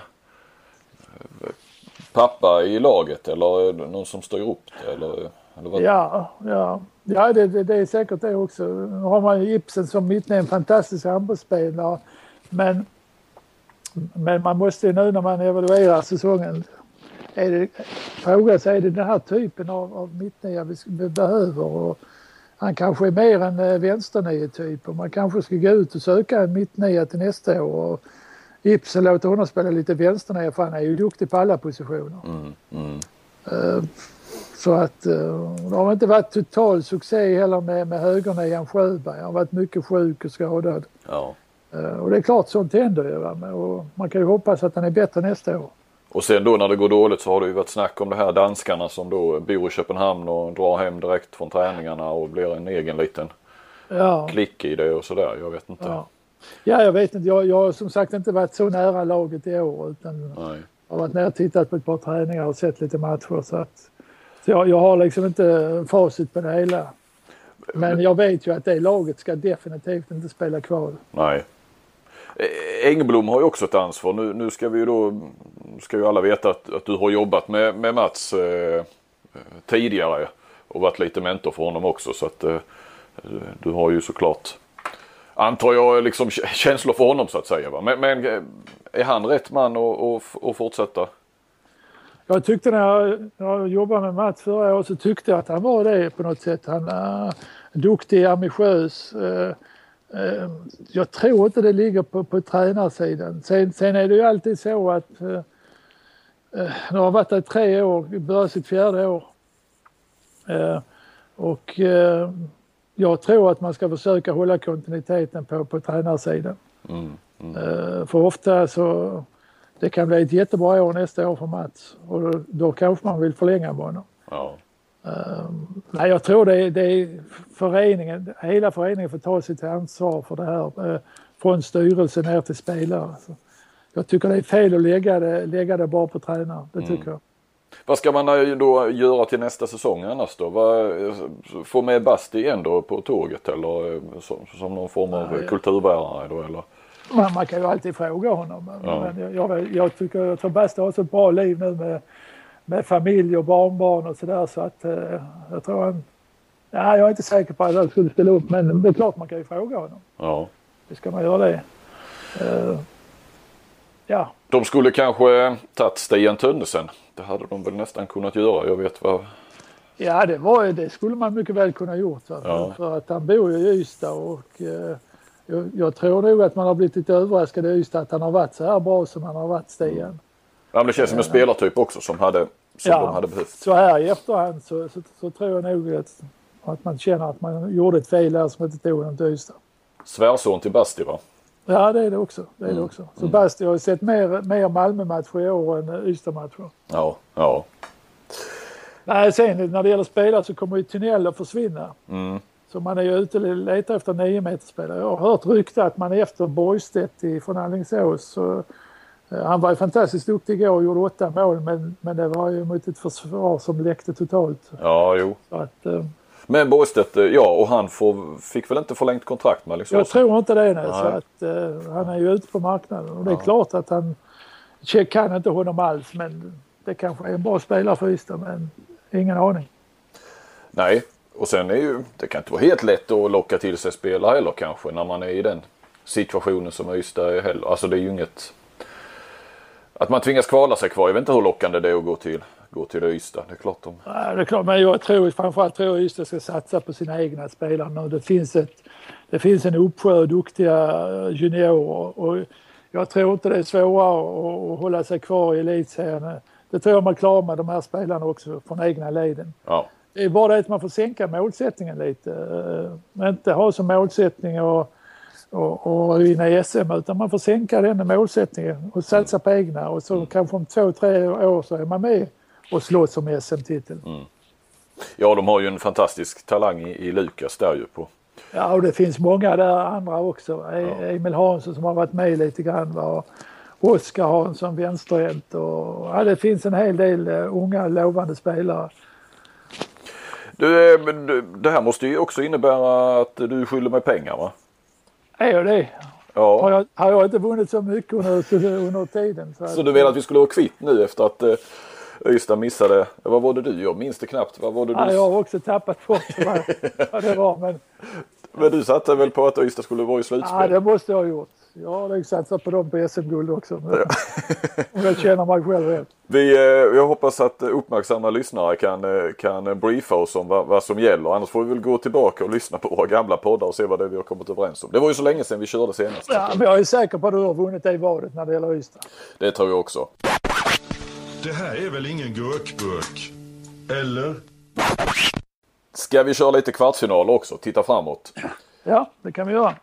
pappa i laget eller eh, någon som styr upp det eller, eller vad? Ja, ja. ja det, det, det, är säkert det också. Nu har man ju Ibsen som mittne en fantastisk handbollsspelare. Men, men man måste ju nu när man evaluerar säsongen är det, fråga sig, är det den här typen av, av mittnia vi, vi behöver? Och han kanske är mer en eh, vänsternia-typ och man kanske ska gå ut och söka en mittnia till nästa år. Och Ibsen låter honom spela lite vänsternia för han är ju duktig på alla positioner. Mm, mm. Uh, så att uh, det har inte varit total succé heller med, med högernian Sjöberg. Han har varit mycket sjuk och skadad. Ja. Uh, och det är klart sånt händer ju. Och man kan ju hoppas att han är bättre nästa år. Och sen då när det går dåligt så har det ju varit snack om det här danskarna som då bor i Köpenhamn och drar hem direkt från träningarna och blir en egen liten Ja. klick i det och sådär. Jag vet inte. Ja. ja, jag vet inte. Jag, jag har som sagt inte varit så nära laget i år utan Nej. jag har varit ner och tittat på ett par träningar och sett lite matcher. Så, att, så jag, jag har liksom inte facit på det hela. Men jag vet ju att det laget ska definitivt inte spela kval. Nej. Eh, Engblom har ju också ett ansvar. Nu, nu ska vi ju då, ska ju alla veta att, att du har jobbat med, med Mats eh, eh tidigare och varit lite mentor för honom också så att eh, du har ju såklart antar jag liksom känslor för honom så att säga. Va? Men, men eh, är han rätt man att, fortsätta? Jag tyckte när jag, jag jobbade med Mats förra året så tyckte jag att han var det på något sätt. Han är duktig, ambitiös. Eh, jag tror inte det ligger på, på tränarsidan. Sen, sen är det ju alltid så att eh, eh, nu har han varit där i tre år, börjar sitt fjärde år. Eh, och eh, jag tror att man ska försöka hålla kontinuiteten på, på tränarsidan. Mm. Mm. Eh, för ofta så det kan bli ett jättebra år nästa år för Mats och då, då kanske man vill förlänga med honom. Ja. Um, nej, jag tror det det är föreningen, hela föreningen får ta sitt ansvar för det här eh, från styrelse ner till spelare. Så jag tycker det är fel att lägga det, lägga det bara på tränare, det tycker jag. Vad ska man eh, då göra till nästa säsong annars då? Vad, få med Basti igen då på tåget eller eh, som, som någon form av Nej. kulturbärare då eller? Man, man kan ju alltid fråga honom. Ja. men jag, jag, jag tycker jag tror Basta har så bra liv nu med, med familj och barnbarn och sådär så att eh, jag tror han... Nej, jag är inte säker på att han skulle ställa upp men det är klart man kan ju fråga honom. Ja. Det ska man göra det. Eh, ja, De skulle kanske tagit Stian Tönnesen. Det hade de väl nästan kunnat göra. Jag vet vad. ja det, var, det skulle man mycket väl kunna gjort. Ja. För att han bor ju i Ystad och eh, jag, jag tror nog att man har blivit lite överraskad i Ystad att han har varit så här bra som han har varit Stian. Ja, men det känns som en spelartyp också som, hade, som Ja. de hade behövt. så här i efterhand så, så, så tror jag nog att, att man känner att man gjorde ett fel där som inte tog honom till Ystad. Svärson till Basti va? Ja, det är det också. Det är det Mm. också. Så Basti har sett mer, mer Malmö-matcher i år än eh, Ystad-matcher. Ja. Ja. Nej, sen när det gäller spelare så kommer ju Tunnel att försvinna. Mm. Så man är ju ute och letar efter nio meter spelare. Jag har hört rykte att man är efter Borgstedt i- från Alingsås. Så, eh, han var ju fantastiskt duktig igår och gjorde åtta mål men, men det var ju mot ett försvar som läckte totalt. Ja, jo. Att, eh, Men Borgstedt, eh, ja och han får, fick väl inte förlängt kontrakt med Alingsås? Jag tror inte det nu, så Nej. att uh, han är ju ute på marknaden. Och det är Ja. klart att han kan inte honom alls men det kanske är en bra spelare för Ystad men ingen aning. Nej, och sen är ju, det kan inte vara helt lätt att locka till sig spelare heller kanske när man är i den situationen som Ystad är heller. Alltså det är ju inget... Att man tvingas kvala sig kvar, jag vet inte hur lockande det är att gå till, gå till Ystad. Det är klart de... Ja, det är klart, men jag tror framförallt tror jag Ystad ska satsa på sina egna spelare nu. Det finns, ett, det finns en uppsjö duktiga juniorer och jag tror inte det är svårare att, hålla sig kvar i elitserien. Det tror jag man klarar med de här spelarna också från egna leden. Ja. Det är bara det att man får sänka målsättningen lite. Eh, Inte ha som målsättning att och, och vinna SM utan man får sänka den målsättningen och satsa på egna och så kanske om två, tre år så är man med och slåss om SM-titel. ja, de har ju en fantastisk talang i, i Lukas där ju på... Ja, och det finns många där andra också. E- Ja. Emil Hansson som har varit med lite grann. Va? Och Oskar Hansson vänsterhänt och ja, det finns en hel del uh, unga lovande spelare. Du, eh, du, det här måste ju också innebära att du skyller mig pengar va? Är det? Har Ja. jag, har jag inte vunnit så mycket under, under tiden. Så, Så att- du vill att vi skulle vara kvitt nu efter att eh, Ystad missade, vad var det du? Jag minns det knappt. Vad var det Ja, du? jag har också tappat bort vad, vad det var. Men (laughs) Men du satte väl på att Ystad skulle vara i ja, slutspel? det måste jag ha gjort. Jag har nog satsat på dem på SM-guld också. Men, om jag känner mig själv rätt. Vi, eh, jag hoppas att uppmärksamma lyssnare kan, eh, kan briefa oss om vad, vad som gäller. Annars får vi väl gå tillbaka och lyssna på våra gamla poddar och se vad det är vi har kommit överens om. Det var ju så länge sedan vi körde senast. Ja, men jag är säker på att du har vunnit det valet när det gäller Ystad. Det tror jag också. Det här är väl ingen gurkburk? Eller? Ska vi köra lite kvartsfinaler också? Titta framåt. Ja, det kan vi göra.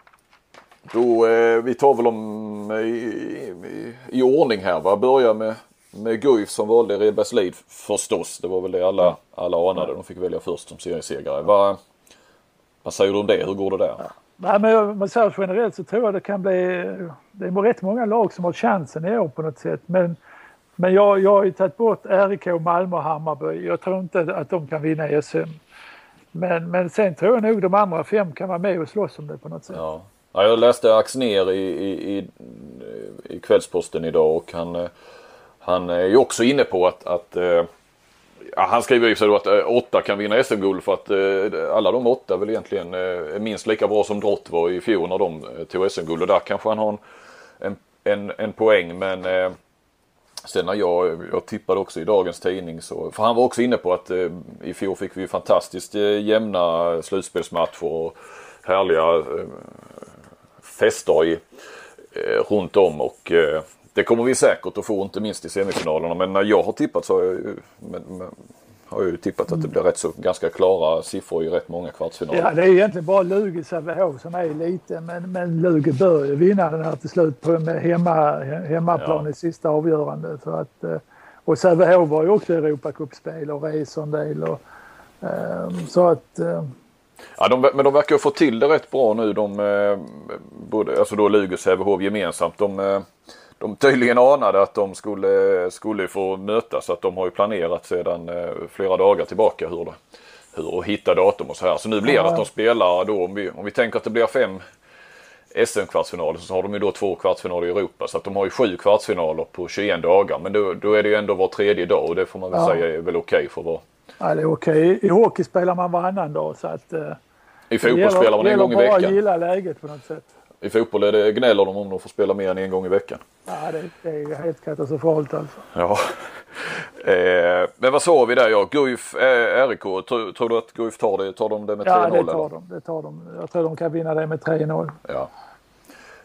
Då, eh, vi tar väl om i, i, i ordning här va. Börjar med, med Guif som valde Redbergslid förstås. Det var väl det alla, alla anade. De fick välja först som seriesegrare. Vad, vad säger du om det? Hur går det där? Ja. Nej, men om man säger generellt så tror jag det kan bli... Det är rätt många lag som har chansen i år på något sätt. Men, men jag, jag har ju tagit bort RIK, Malmö och Hammarby. Jag tror inte att de kan vinna SM. Men, men sen tror jag nog de andra fem kan vara med och slåss om det på något sätt. Ja. Ja, jag läste Axner i, i, i, i Kvällsposten idag och han, eh, han eh, är ju också inne på att, att eh, ja, han skriver ju så att åtta kan vinna SM-guld för att alla de åtta är väl egentligen är minst lika bra som Drott var i fjol när de tog SM-guld. Och där kanske han har en, en, en, en poäng men Sen när jag, jag tippade också i dagens tidning så, för han var också inne på att eh, i fjol fick vi fantastiskt eh, jämna slutspelsmatcher och härliga i, eh, runt om och eh, det kommer vi säkert att få inte minst i semifinalerna men när jag har tippat så har jag ju, men, men, har jag ju tippat att det blir rätt så ganska klara siffror i rätt många kvartsfinaler. Ja det är egentligen bara Lugi Sävehof som är lite men, men Lugi bör ju vinna den här till slut på med hemma, hemmaplan ja. i sista avgörande. Så att, eh, och Sävehof var ju också Europacupspel och reser en del. Och, um, så att um, Ja, de, men de verkar ha fått till det rätt bra nu. De, eh, både, alltså då och Sävehof gemensamt. De, eh, de tydligen anade att de skulle, skulle få mötas. Så att de har ju planerat sedan eh, flera dagar tillbaka hur, det, hur att hitta datum och så här. Så nu blir det att de spelar då, om vi, om vi tänker att det blir fem SM-kvartsfinaler så har de ju då två kvartsfinaler i Europa. Så att de har ju sju kvartsfinaler på 21 dagar. Men då, då är det ju ändå var tredje dag och det får man väl ja. säga är väl okej okay för att vara Ja, det är okej. I hockey spelar man varannan dag så att... Eh, I fotboll gäller, spelar man en gång i veckan. Det bara gilla läget på något sätt. I fotboll är det, gnäller de om de får spela mer än en gång i veckan. Ja, det, det är helt katastrofalt alltså. Ja. (laughs) Eh, men vad sa vi där ja? Guif, eh, RIK, tror, tror, du att Guif tar det? Tar de det med 3-0? Ja, det tar de. Det tar de. Jag tror de kan vinna det med 3-0. Ja.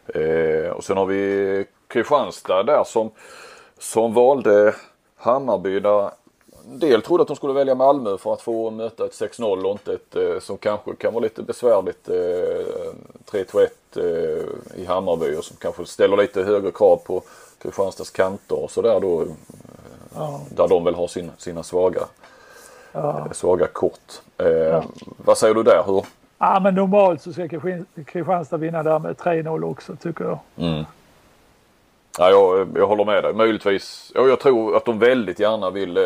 Eh, och sen har vi Kristianstad där som, som valde Hammarby där del trodde att de skulle välja Malmö för att få möta ett 6-0 och inte ett eh, som kanske kan vara lite besvärligt eh, 3-1 eh, i Hammarby och som kanske ställer lite högre krav på Kristianstads kanter och sådär då. Ja. Där de väl har sin, sina svaga, ja. svaga kort. Ja. Vad säger du där? Hur? Ja men normalt så ska Kristianstad vinna där med 3-0 också tycker jag. Mm. Ja, jag, jag håller med dig. Möjligtvis. Ja, jag tror att de väldigt gärna vill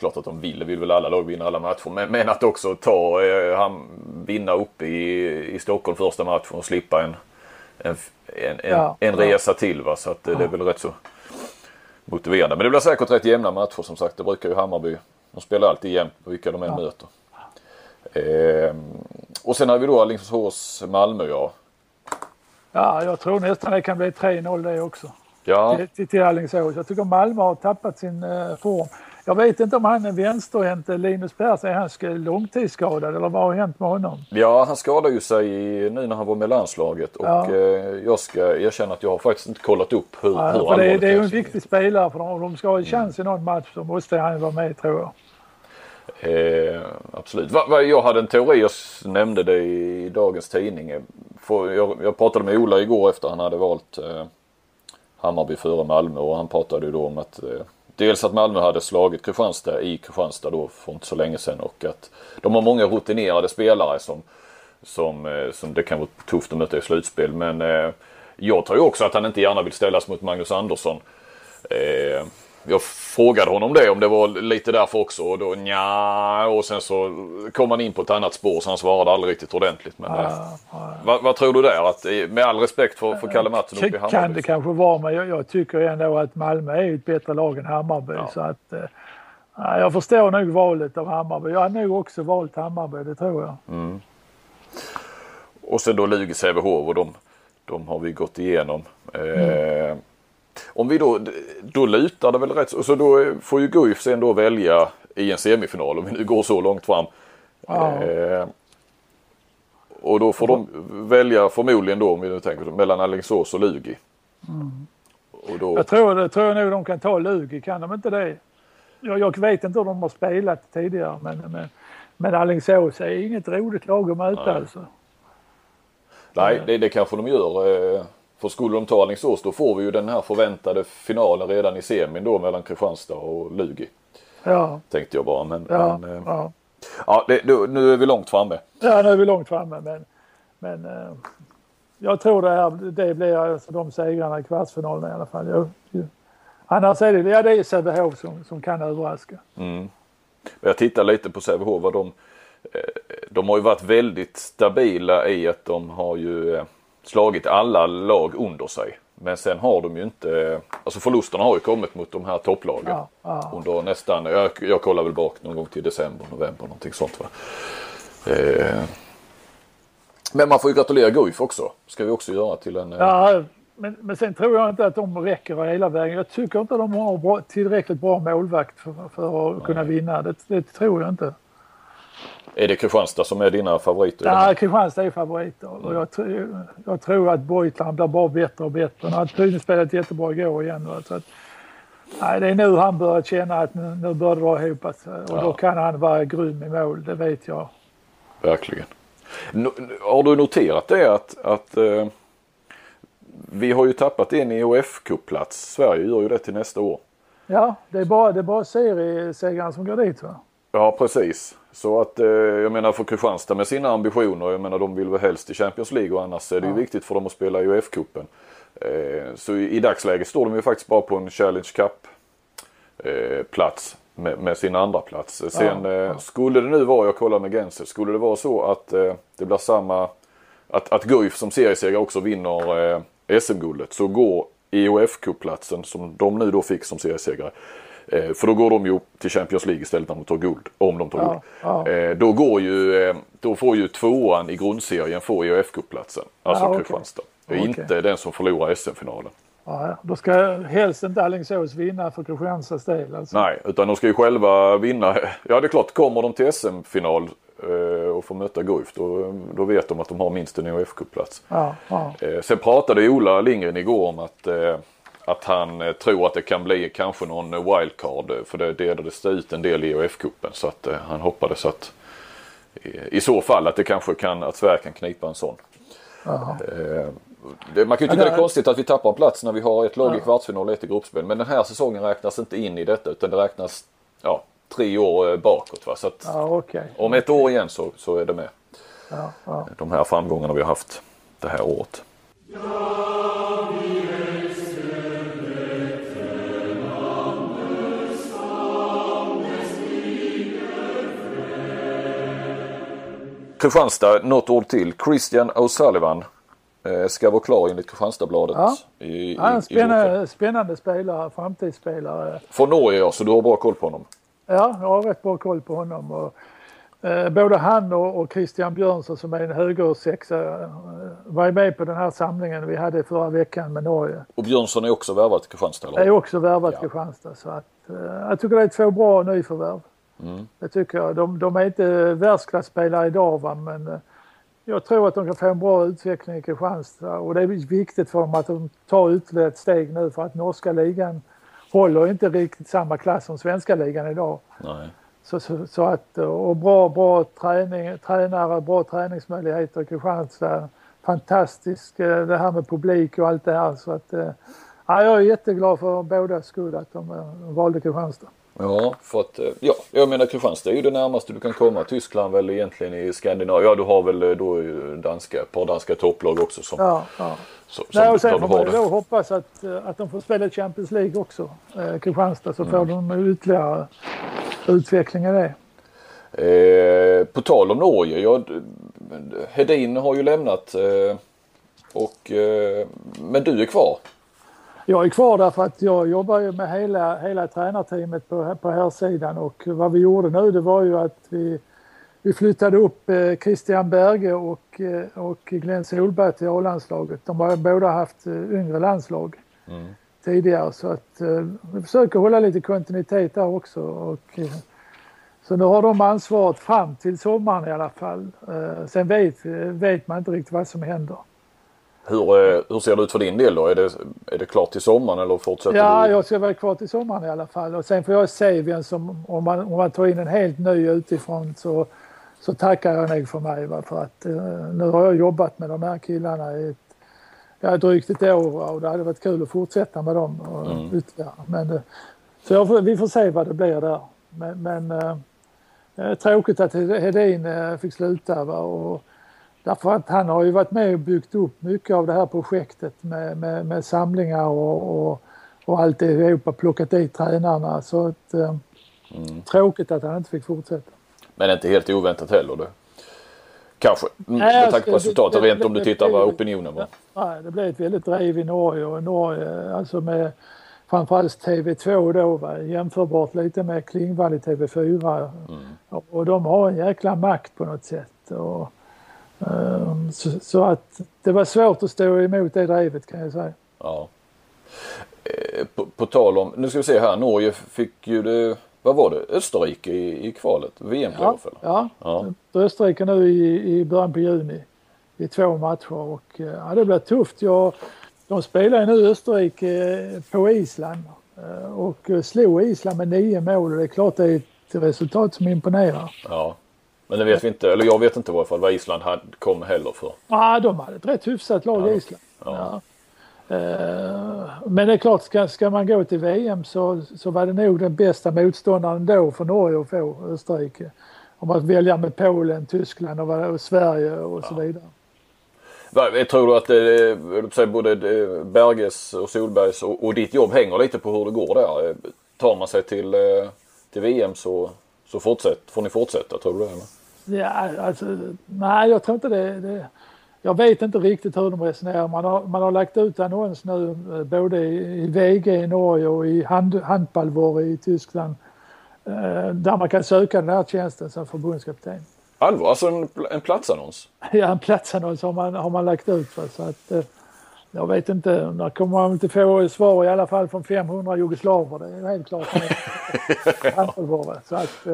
klart att de vill, vill väl alla lag vinna alla matcher. Men, men att också ta, eh, han, vinna uppe i, i Stockholm första matchen och slippa en, en, en, ja, en, resa ja. till. Va? Så att ja. det är väl rätt så motiverande. Men det blir säkert rätt jämna matcher som sagt. Det brukar ju Hammarby. De spelar alltid jämnt vilka de än ja. möter. Eh, och sen har vi då Alingsås Malmö ja. Ja, jag tror nästan det kan bli 3-0 det också. Ja. Till, till Alingsås. Jag tycker Malmö har tappat sin eh, form. Jag vet inte om han är vänsterhänt Linus Persson, är han långtidsskadad eller vad har hänt med honom? Ja, han skadade ju sig nu när han var med landslaget och ja. eh, jag ska erkänna att jag har faktiskt inte kollat upp hur, ja, hur det, det är ju en viktig spelare för dem. Om de ska ha en chans i någon match så måste han vara med tror jag. Eh, absolut. Va, va, jag hade en teori, jag nämnde det i dagens tidning. För jag, jag pratade med Ola igår efter han hade valt eh, Hammarby före Malmö och han pratade ju då om att eh, Dels att Malmö hade slagit Kristianstad i Kristianstad då för inte så länge sedan och att de har många rutinerade spelare som, som, eh, som det kan vara tufft att möta i slutspel. Men eh, jag tror ju också att han inte gärna vill ställas mot Magnus Andersson. Eh, jag frågade honom det om det var lite därför också och då nja och sen så kom han in på ett annat spår så han svarade aldrig riktigt ordentligt. Men, ja, eh, ja. Vad, vad, tror du där? Att, med all respekt för, för Kalle Mattsson uppe i Hammarby. Kan det kanske vara men jag, jag, tycker ändå att Malmö är ett bättre lag än Hammarby. Så att, eh, jag förstår nog valet av Hammarby. Jag har nog också valt Hammarby, det tror jag. Mm. Och sen då Lugi Sävehof och de, de har vi gått igenom. Mm. Om vi då, då lutar det väl rätt så då får ju Guif sen då välja i en semifinal om vi nu går så långt fram. Ja. Eh, och då får de välja förmodligen då om vi nu tänker mellan Alingsås och Lugi. Mm. Och då... Jag tror, det tror jag nog de kan ta Lugi, kan de inte det? Jag, jag vet inte hur de har spelat tidigare men, men, men Alingsås är inget roligt lag att möta Nej. alltså. Nej, det, det kanske de gör. Eh, För skulle de ta Alingsås då får vi ju den här förväntade finalen redan i semin då mellan Kristianstad och Lugi. Ja, Tänkte jag bara men, ja, men eh, ja. ja det, då, nu är vi långt framme. ja, nu är vi långt framme men, men eh, jag tror det här, det blir alltså de segrarna i kvartsfinalen i alla fall. Jag, jag, annars är det, ja det är Sävehof som, som kan överraska. Jag tittar lite på Sävehof vad de eh, de har ju varit väldigt stabila i att de har ju eh, slagit alla lag under sig. Men sen har de ju inte, alltså förlusterna har ju kommit mot de här topplagen. Ja, ja. Under nästan, jag, jag kollar väl bak någon gång till december, november någonting sånt va. Eh, men man får ju gratulera Guif också. Ska vi också göra till en... eh, Ja, men, men sen tror jag inte att de räcker hela vägen. Jag tycker inte att de har bra, tillräckligt bra målvakt för, för att kunna vinna. Det, det tror jag inte. Är det Kristianstad som är dina favoriter? Ja, Kristianstad är favoriter och jag, tr- jag tror att Beutland blir bara bättre och bättre. Han har tydligen spelat jättebra igår igen. Så att, nej, det är nu han börjar känna att nu, nu börjar det dra ihop sig. och då Ja. kan han vara grym i mål, det vet jag. Verkligen. No, har du noterat det att, att eh, vi har ju tappat en EOF-cupplats. Sverige gör ju det till nästa år. Ja, det är bara, det är bara seriesegrarna som går dit va? Ja precis. Så att eh, jag menar för Kristianstad med sina ambitioner, jag menar de vill väl helst i Champions League och annars är det ju Ja. viktigt för dem att spela EOF-cupen. Eh, så i, i dagsläget står de ju faktiskt bara på en Challenge Cup eh, plats med, med sin andra plats. Sen Ja, eh, ja. skulle det nu vara, jag kollar med Genset, skulle det vara så att eh, det blir samma, att, att Guif som seriesegrare också vinner eh, SM-guldet så går EOF-cupplatsen som de nu då fick som seriesegrare. Eh, för då går de ju till Champions League istället när de tar guld. Om de tar Ja, guld. ja. Eh, då, går ju, eh, då får ju tvåan i grundserien få EOF-cupplatsen. Alltså Ja, okej. Kristianstad. Okej. Inte den som förlorar SM-finalen. Ja, då ska helst inte Alingsås vinna för Kristianstads del. Alltså. Nej, utan de ska ju själva vinna. (laughs) Ja det är klart, kommer de till SM-final och får möta Guif då, då vet de att de har minst en EOF-cupplats. Ja, ja. Eh, sen pratade Ola Lindgren igår om att, att han eh, tror att det kan bli kanske någon eh, wildcard. eh, För det delades det ut en del i EOF-cupen. Så att han hoppades att i så fall att det kanske kan, att Sverige kan knipa en sån. det, man kan ju tycka Ja, det det- är konstigt att vi tappar en plats när vi har ett lag i kvartsfinal och ett i gruppspel. Men den här säsongen räknas inte in i detta utan det räknas ja, tre år bakåt. Va? Så att ja okej. om ett år igen så, så är det med. Ja, ja. De här framgångarna vi har haft det här året. Kristianstad, något ord till. Christian O'Sullivan eh, ska vara klar enligt Kristianstadsbladet. Ja. I, Ja, en spännande, spännande spelare, framtidsspelare. Från Norge ja, så du har bra koll på honom. Ja, jag har rätt bra koll på honom. Och, eh, både han och, och Christian Björnsson som är en högersexa eh, var med på den här samlingen vi hade förra veckan med Norge. Och Björnsson är också värvad till Kristianstad Det är eller? också värvat Ja. Kristianstad. Så att, eh, jag tycker det är två bra nyförvärv. Mm. Det tycker jag. De, de är inte världsklasspelare idag va, men eh, jag tror att de kan få en bra utveckling i Kristianstad och det är viktigt för dem att de tar ytterligare ett steg nu för att norska ligan håller inte riktigt samma klass som svenska ligan idag. Nej. Så, så, så att, och bra, bra träning, tränare, bra träningsmöjligheter i Kristianstad. Fantastiskt eh, det här med publik och allt det här. Så att, eh, ja, jag är jätteglad för båda skull att de eh, valde Kristianstad. Ja, för att, eh, ja, jag menar Kristianstad är ju det närmaste du kan komma. Tyskland väl egentligen i Skandinavien. Ja, du har väl eh, då danska, ett par danska topplag också som, Ja, ja. som, Nej, och sen får man ju då hoppas att, eh, att de får spela Champions League också, eh, Kristianstad, så får de ytterligare utveckling i det. Eh, på tal om Norge, ja, Hedin har ju lämnat eh, och, eh, men du är kvar. Jag är kvar därför att jag jobbar ju med hela, hela tränarteamet på, på här sidan och vad vi gjorde nu det var ju att vi, vi flyttade upp eh, Christian Berge och, eh, och Glenn Solberg till A-landslaget. De har båda haft eh, yngre landslag tidigare så att vi försöker hålla lite kontinuitet där också. Och, så nu har de ansvaret fram till sommaren i alla fall. Sen vet, vet man inte riktigt vad som händer. Hur, eh, hur ser det ut för din del då? Är det, är det klart till sommaren eller fortsätter Ja, du? jag ska vara kvar till sommaren i alla fall. Och sen får jag se vem som, om man, om man tar in en helt ny utifrån så, så tackar jag nog för mig. Va? För att eh, nu har jag jobbat med de här killarna i ett, ja, drygt ett år och det hade varit kul att fortsätta med dem och Mm. ytterligare. Men, eh, så jag får, vi får se vad det blir där. Men, men tråkigt att Hedin fick sluta. Va? Och, därför att han har ju varit med och byggt upp mycket av det här projektet med, med, med samlingar och, och, och allt Europa, plockat dit tränarna. Så att, eh, Mm. tråkigt att han inte fick fortsätta. Men inte helt oväntat heller. Det. Kanske. Mm, Nej, med tanke på resultatet. Rent om du tittar vad opinionen var. Nej, det blev ett väldigt drev i Norge och Norge alltså med framförallt TV2 då va, jämförbart lite med Klingvall i TV4 Mm. och, och de har en jäkla makt på något sätt. Och, så, så att det var svårt att stå emot det drevet kan jag säga. Ja. Eh, På, på tal om, nu ska vi se här, Norge fick ju det, vad var det, Österrike i, i kvalet? VM-playoff? Ja, Ja. ja. Österrike nu i, i början på juni i två matcher och eh, ja, det blir tufft. Jag, de spelar ju nu Österrike eh, på Island och slog Island med nio mål och det är klart det är ett resultat som imponerar. ja. Men det vet vi inte, eller jag vet inte i alla fall vad Island hade, kom heller för. Ja, de hade ett rätt hyfsat lag Ja. Island. Ja. Ja. Eh, Men det är klart, ska, ska man gå till VM så, så var det nog den bästa motståndaren då för Norge att få, Österrike. Om man välja med Polen, Tyskland och, och Sverige och så vidare. Jag tror du att det, vill säga, både eh, Berges och Solbergs och, och ditt jobb hänger lite på hur det går där? Eh, Tar man sig till, eh, till VM så, så fortsätt, får ni fortsätta, tror du det? Eller? Ja, alltså, nej, jag tror inte det, det. Jag vet inte riktigt hur de resonerar. Man har, man har lagt ut annons nu eh, både i VG i Norge och i hand, handbollvår i Tyskland. eh, Där man kan söka den här tjänsten som förbundskapten. Allvar, alltså en, en platsannons? (laughs) Ja, en platsannons har man, har man lagt ut. Va? Så att, eh, jag vet inte, där kommer man inte få svar i alla fall från 500 jugoslaver. Det är helt klart. (laughs) Va? så att,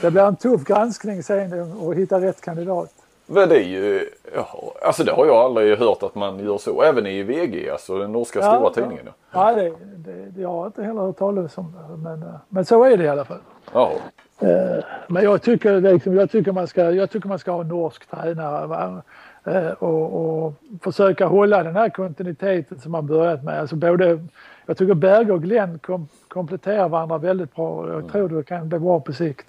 det blir en tuff granskning sen att hitta rätt kandidat. Men det är ju, ja, alltså det har jag aldrig hört att man gör så. Även i VG, alltså den norska Ja, stora ja. tidningen. Ja. Ja, det, det, det, jag har inte heller hört talas om. Men, eh, men så är det i alla fall. Jaha. Eh, Men jag tycker, liksom, jag tycker, man, ska, jag tycker man ska ha en norsk tränare va? Eh, och, och försöka hålla den här kontinuiteten som man börjat med. Alltså både, jag tycker Berge och Glenn kom, kompletterar varandra väldigt bra jag tror det kan bli bra på sikt.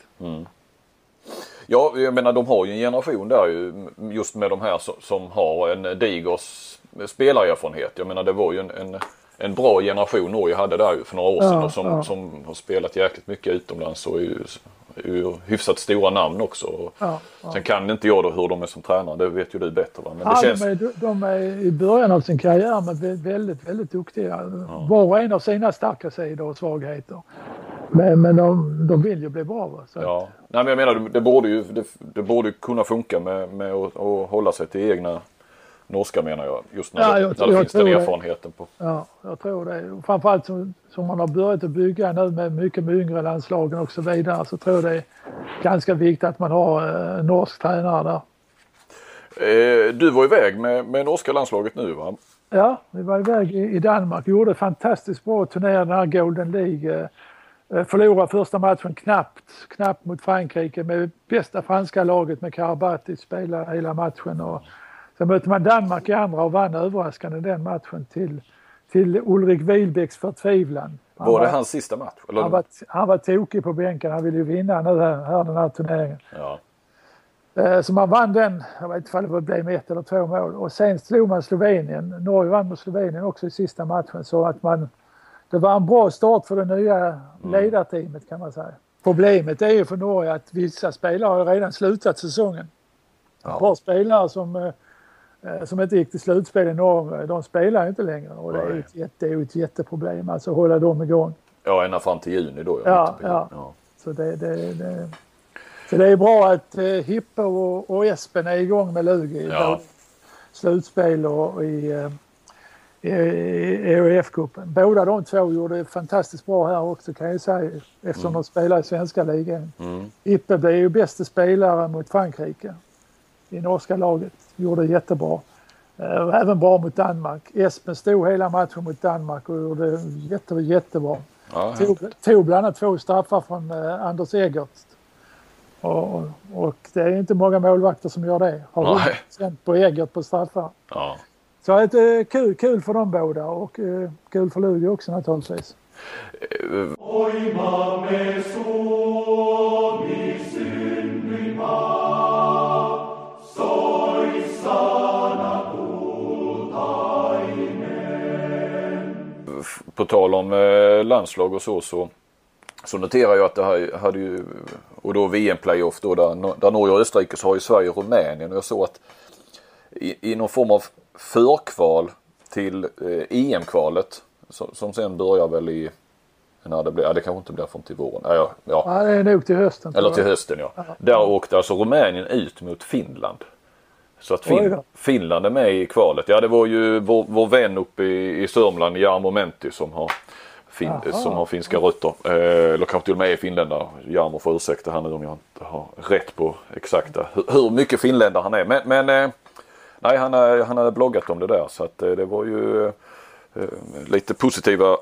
Ja, jag menar de har ju en generation där ju just med de här som, som har en diger s- spelarerfarenhet. Jag menar det var ju en, en, en bra generation Norge hade där ju för några år sedan Ja, och som, ja. som har spelat jäkligt mycket utomlands och är ju, är ju hyfsat stora namn också. Ja, ja. Sen kan inte jag då hur de är som tränare, det vet ju du bättre va. Men det Ja, känns... de, är, de är i början av sin karriär men vä- väldigt, väldigt duktiga. Var och en har sina starka sidor och svagheter. Men, men de, de vill ju bli bra. Va? Så att- Ja. Nej men jag menar det borde ju det, det borde kunna funka med, med att, att hålla sig till egna norska menar jag. Just när, Ja, det, jag när tror- det jag finns den det. erfarenheten på. Ja, jag tror det. Framförallt som, som man har börjat att bygga nu med mycket med yngre landslagen och så vidare så tror jag det är ganska viktigt att man har eh, norsk tränare där. Eh, du var iväg med, med norska landslaget nu va? Ja, vi var iväg i, i Danmark gjorde fantastiskt bra turnering, den här Golden League. Eh, förlorade första matchen knappt, knappt mot Frankrike med bästa franska laget med Karabatic spelade hela matchen. Och sen mötte man Danmark i andra och vann överraskande den matchen till, till Ulrik Wilbäcks förtvivlan. Han Var det hans sista match? Eller? Han var, han var tokig på bänken. Han ville ju vinna nu här, här den här turneringen. Ja. Eh, Så man vann den, jag vet inte om det blev med ett eller två mål. Och sen slog man Slovenien. Norge vann mot Slovenien också i sista matchen. Så att man, det var en bra start för det nya ledarteamet kan man säga. Problemet är ju för Norge att vissa spelare har redan slutat säsongen. Ett par spelare som, eh, som inte gick till slutspel i Norge, de spelar ju inte längre. Och det är ett, jätte- det är ett jätteproblem, alltså att hålla dem igång. ja, ända fram till juni då. Ja, ja. ja. Så det, det, det, så det är bra att eh, Hippe och, och Espen är igång med Lugi i Ja. slutspel och, i, eh, i, i EHF-cupen. Båda de två gjorde det fantastiskt bra här också kan jag säga eftersom de spelar i svenska ligan. Mm. Hippe blev ju bästa spelare mot Frankrike i norska laget. Gjorde jättebra. Eh, Även bra mot Danmark. Espen stod hela matchen mot Danmark och gjorde jätte, jättebra. Ja, Tog, tog bland annat två straffar från eh, Anders Egert. Och, och, det är inte många målvakter som gör det. Har. 100% på Egert på straffar. ja. Så att, eh, kul, kul för dem båda och eh, kul för Lugi också naturligtvis. På tal om eh, landslag och så, så så noterar jag att det här hade ju, och då VM-playoff då där, där Norge och Österrike så har ju Sverige och Rumänien och jag såg att i, i någon form av förkval till eh, EM-kvalet som, som sen börjar väl i när det blir, ja det kanske inte blir från till våren. Ja, ja. Ja, det är nog till hösten. Eller till hösten ja. Där åkte alltså Rumänien ut mot Finland. Så att fin Finland är med i kvalet. Ja det var ju vår, vår vän uppe i, i Sörmland, Jarmo Menti som har, fin, som har finska rötter. Eh, eller kanske till och med är finländare. Jarmo får ursäkta här nu om jag inte har rätt på exakta hur, hur mycket finländare han är. Men, men eh, nej han har, han har bloggat om det där så att eh, det var ju eh, lite positiva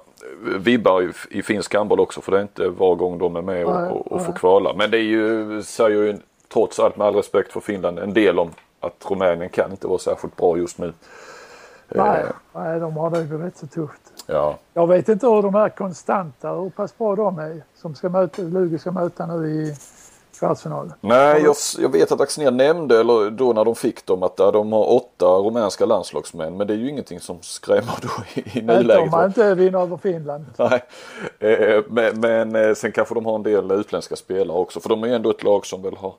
vibbar i, i finsk handboll också för det är inte var gång de är med och, och, och får kvala. Men det är ju, säger ju trots allt med all respekt för Finland en del om att Rumänien kan inte vara särskilt bra just nu. Nej, nej de har det rätt så tufft. Ja. Jag vet inte hur de är konstanta, hur pass bra de är som ska möta, Lugi ska möta nu i kvartsfinalen. Nej, jag, jag vet att Axnér nämnde, eller då när de fick dem, att de har åtta rumänska landslagsmän. Men det är ju ingenting som skrämmer då i, i nuläget. De har inte vinner över Finland. Nej, eh, men, men sen kanske de har en del utländska spelare också. För de är ju ändå ett lag som väl har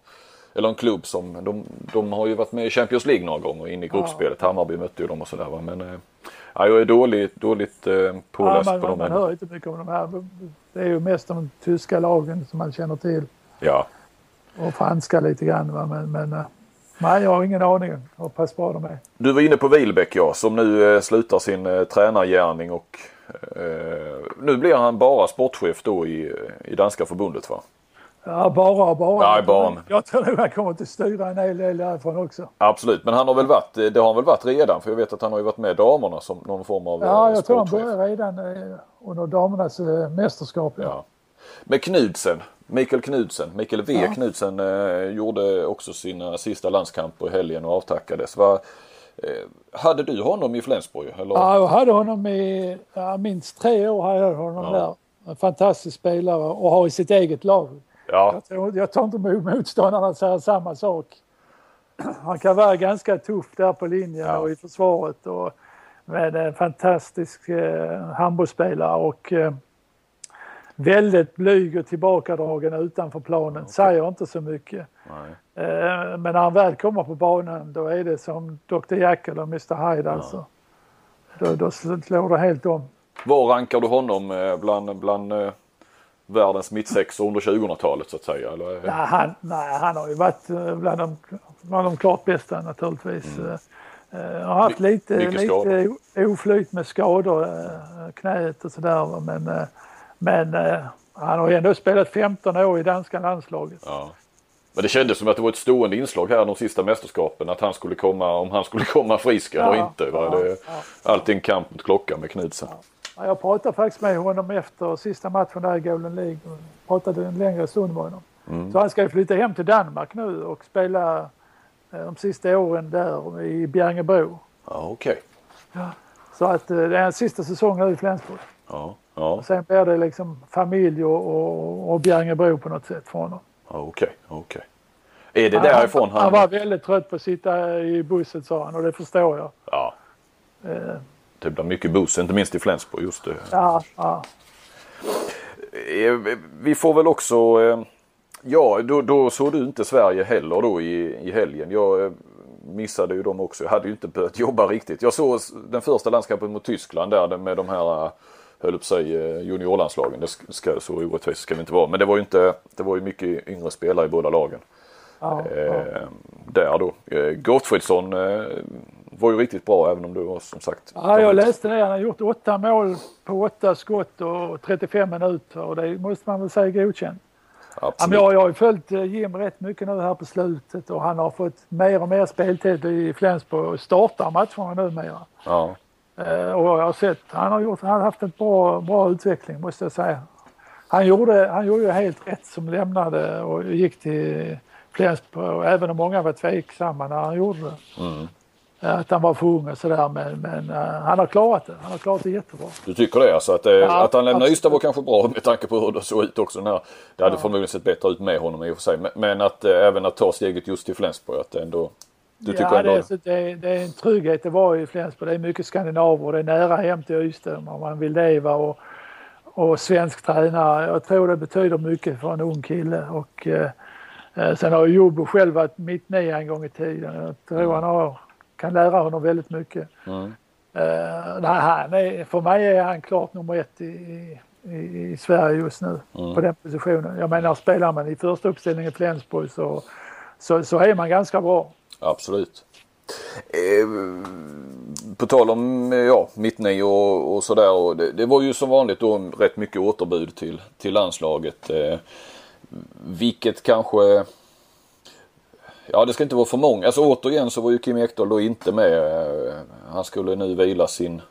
eller en klubb som, de, de har ju varit med i Champions League några gånger in i gruppspelet. Ja. Hammarby mötte ju dem och sådär va. Men äh, jag är dåligt, dåligt äh, påläst ja, man, på dem. Man, hör inte mycket om de här. Det är ju mest de tyska lagen som man känner till. Ja. Och franska lite grann va. Men, men äh, nej, jag har ingen aning om hur pass bra de är. Du var inne på Wilbäck ja, som nu äh, slutar sin äh, tränargärning och nu blir han bara sportchef då i, i danska förbundet va? Ja, bara bara. Nej, bara. Jag tror nog han kommer att styra en hel del därifrån också. Absolut, men han har väl varit, det har han väl varit redan för jag vet att han har ju varit med damerna som någon form av Ja, jag tror han började redan under damernas mästerskap. Ja. ja. Med Knudsen, Mikael Knudsen, Mikael V ja. Knudsen eh, gjorde också sina sista landskamper i helgen och avtackades. Va, eh, hade du honom i Flensburg? Eller? Ja, jag hade honom i ja, minst tre år. Hade jag honom ja. där. En fantastisk spelare och har i sitt eget lag. Ja. Jag, tror, jag tar inte emot motståndarna säger samma sak. Han kan vara ganska tuff där på linjen ja. och i försvaret. Och, med en fantastisk eh, handbollsspelare och eh, väldigt blyg och tillbakadragen utanför planen. Okay. Säger inte så mycket. Eh, men när han väl kommer på banan då är det som Dr Jack eller Mr Hyde ja. alltså. Då, då slår det helt om. Var rankar du honom eh, bland, bland eh, världens mittsexor under 2000-talet så att säga? Eller? Nej, han, nej, han har ju varit eh, bland de, bland de klart bästa naturligtvis. Mm. Uh, har haft lite, lite oflyt med skador, knät och sådär. Men, men han har ju ändå spelat 15 år i danska landslaget. Ja. Men det kändes som att det var ett stående inslag här de sista mästerskapen att han skulle komma, om han skulle (laughs) komma frisk eller ja, inte. Va? Ja, det, ja. Alltid en kamp mot klockan med Knudsen. Ja. Jag pratade faktiskt med honom efter sista matchen där i Golden League. Pratade en längre stund med honom. Mm. Så han ska ju flytta hem till Danmark nu och spela eh, de sista åren där i Bjärngebro. Ja, okej. Okay. Ja, så att eh, det är en sista säsong nu i Flensburg. Ja, ja. Och sen blir det liksom familj och, och, och Bjärngebro på något sätt för honom. Ja, okej, okay, okej. Okay. Är det därifrån han... Han var väldigt trött på att sitta i bussen sa han och det förstår jag. Ja. Eh, det blir mycket buss, inte minst i Flensburg just det. Ja, ja. Eh, vi får väl också, eh, ja då, då såg du inte Sverige heller då i, i helgen. Jag eh, missade ju dem också. Jag hade ju inte börjat (laughs) jobba riktigt. Jag såg den första landskampen mot Tyskland där med de här höll på sig juniorlandslagen. Det ska, så orättvist ska det inte vara. Men det var ju inte, det var ju mycket yngre spelare i båda lagen. Ja, eh, ja. Där då. Gottfridsson eh, var ju riktigt bra även om du var som sagt. Ja, jag läste det. Han har gjort åtta mål på åtta skott och 35 minuter och det måste man väl säga godkänt. Absolut. jag, jag har ju följt eh, Jim rätt mycket nu här på slutet och han har fått mer och mer speltid i Flensburg och startar matcherna numera. Ja. Uh, och jag har sett, han har, gjort, han har haft en bra, bra utveckling måste jag säga. Han gjorde, han gjorde ju helt rätt som lämnade och gick till Flensburg även om många var tveksamma när han gjorde det. Mm. Att han var för ung och sådär men, men uh, han har klarat det. Han har klarat det jättebra. Du tycker det alltså? Att, ja, att han lämnade Ystad var kanske bra med tanke på hur det såg ut också. När, det hade ja. förmodligen sett bättre ut med honom i och för sig. Men, men att äh, även att ta steget just till Flensburg att det ändå du tycker ja, ändå... det, är, det, det är en trygghet det var i Flensburg. Det är mycket skandinaver och det är nära hem till Ystad om man vill leva och, och svensk tränare. Jag tror det betyder mycket för en ung kille och eh, eh sen har Jobo själv varit mitt nia en gång i tiden. Jag tror mm. han har, kan lära honom väldigt mycket. Mm. Uh, nej, han är, för mig är han klart nummer ett i, i, i Sverige just nu mm. på den positionen. Jag menar spelar man i första uppställningen i Flensburg så, så, så är man ganska bra. Absolut. Eh, på tal om ja, mittnio och, och sådär. Det, det, var ju som vanligt då rätt mycket återbud till, till landslaget. Eh, vilket kanske... Ja det ska inte vara för många. Alltså återigen så var ju Kim Ekdahl då inte med. Eh, han skulle nu vila sin,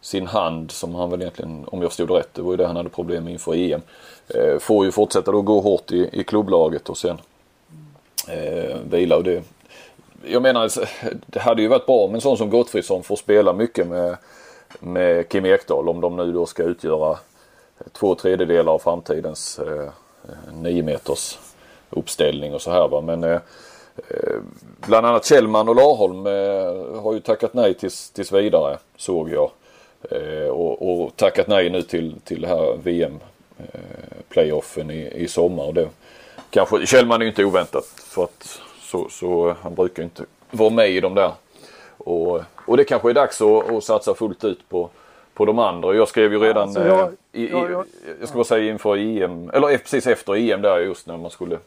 sin hand som han väl egentligen, om jag stod rätt, det var ju det han hade problem med inför EM. Eh, får ju fortsätta då gå hårt i, i klubblaget och sen eh, vila och det jag menar, alltså, det hade ju varit bra med en sån som Gottfridsson får spela mycket med, med Kim Ekdahl om de nu då ska utgöra två tredjedelar av framtidens eh, nio meters uppställning och så här va. Men eh, bland annat Kjellman och Larholm eh, har ju tackat nej tills, tills vidare såg jag. Eh, och, och, tackat nej nu till, till det här VM eh, playoffen i, i sommar. Och det, kanske, Kjellman är ju inte oväntat för att så, så han brukar inte vara med i de där. Och, och det kanske är dags att, att satsa fullt ut på, på de andra. Jag skrev ju redan, alltså jag, eh, i, jag, jag, jag ska bara säga inför EM, eller precis efter EM där just när man skulle eh,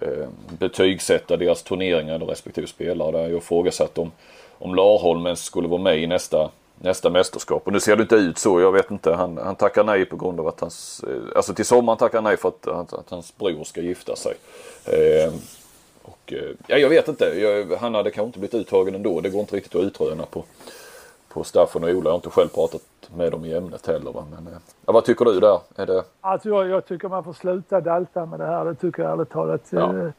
Eh, betygsätta deras turneringar, respektive spelare. Där jag ifrågasatte om, om Larholmen skulle vara med i nästa, nästa mästerskap. Och nu ser det inte ut så. Jag vet inte. Han, han tackar nej på grund av att hans, eh, alltså till sommaren tackar han nej för att, att, att hans bror ska gifta sig. Eh, och, eh, ja, jag vet inte. Jag, han hade kanske inte blivit uttagen ändå. Det går inte riktigt att utröna på, på Staffan och Ola. Jag har inte själv pratat med dem i ämnet heller. Va? Men, eh, ja, vad tycker du där? Är det... alltså, jag, jag tycker man får sluta dalta med det här. Det tycker jag ärligt talat. Ja. Eh,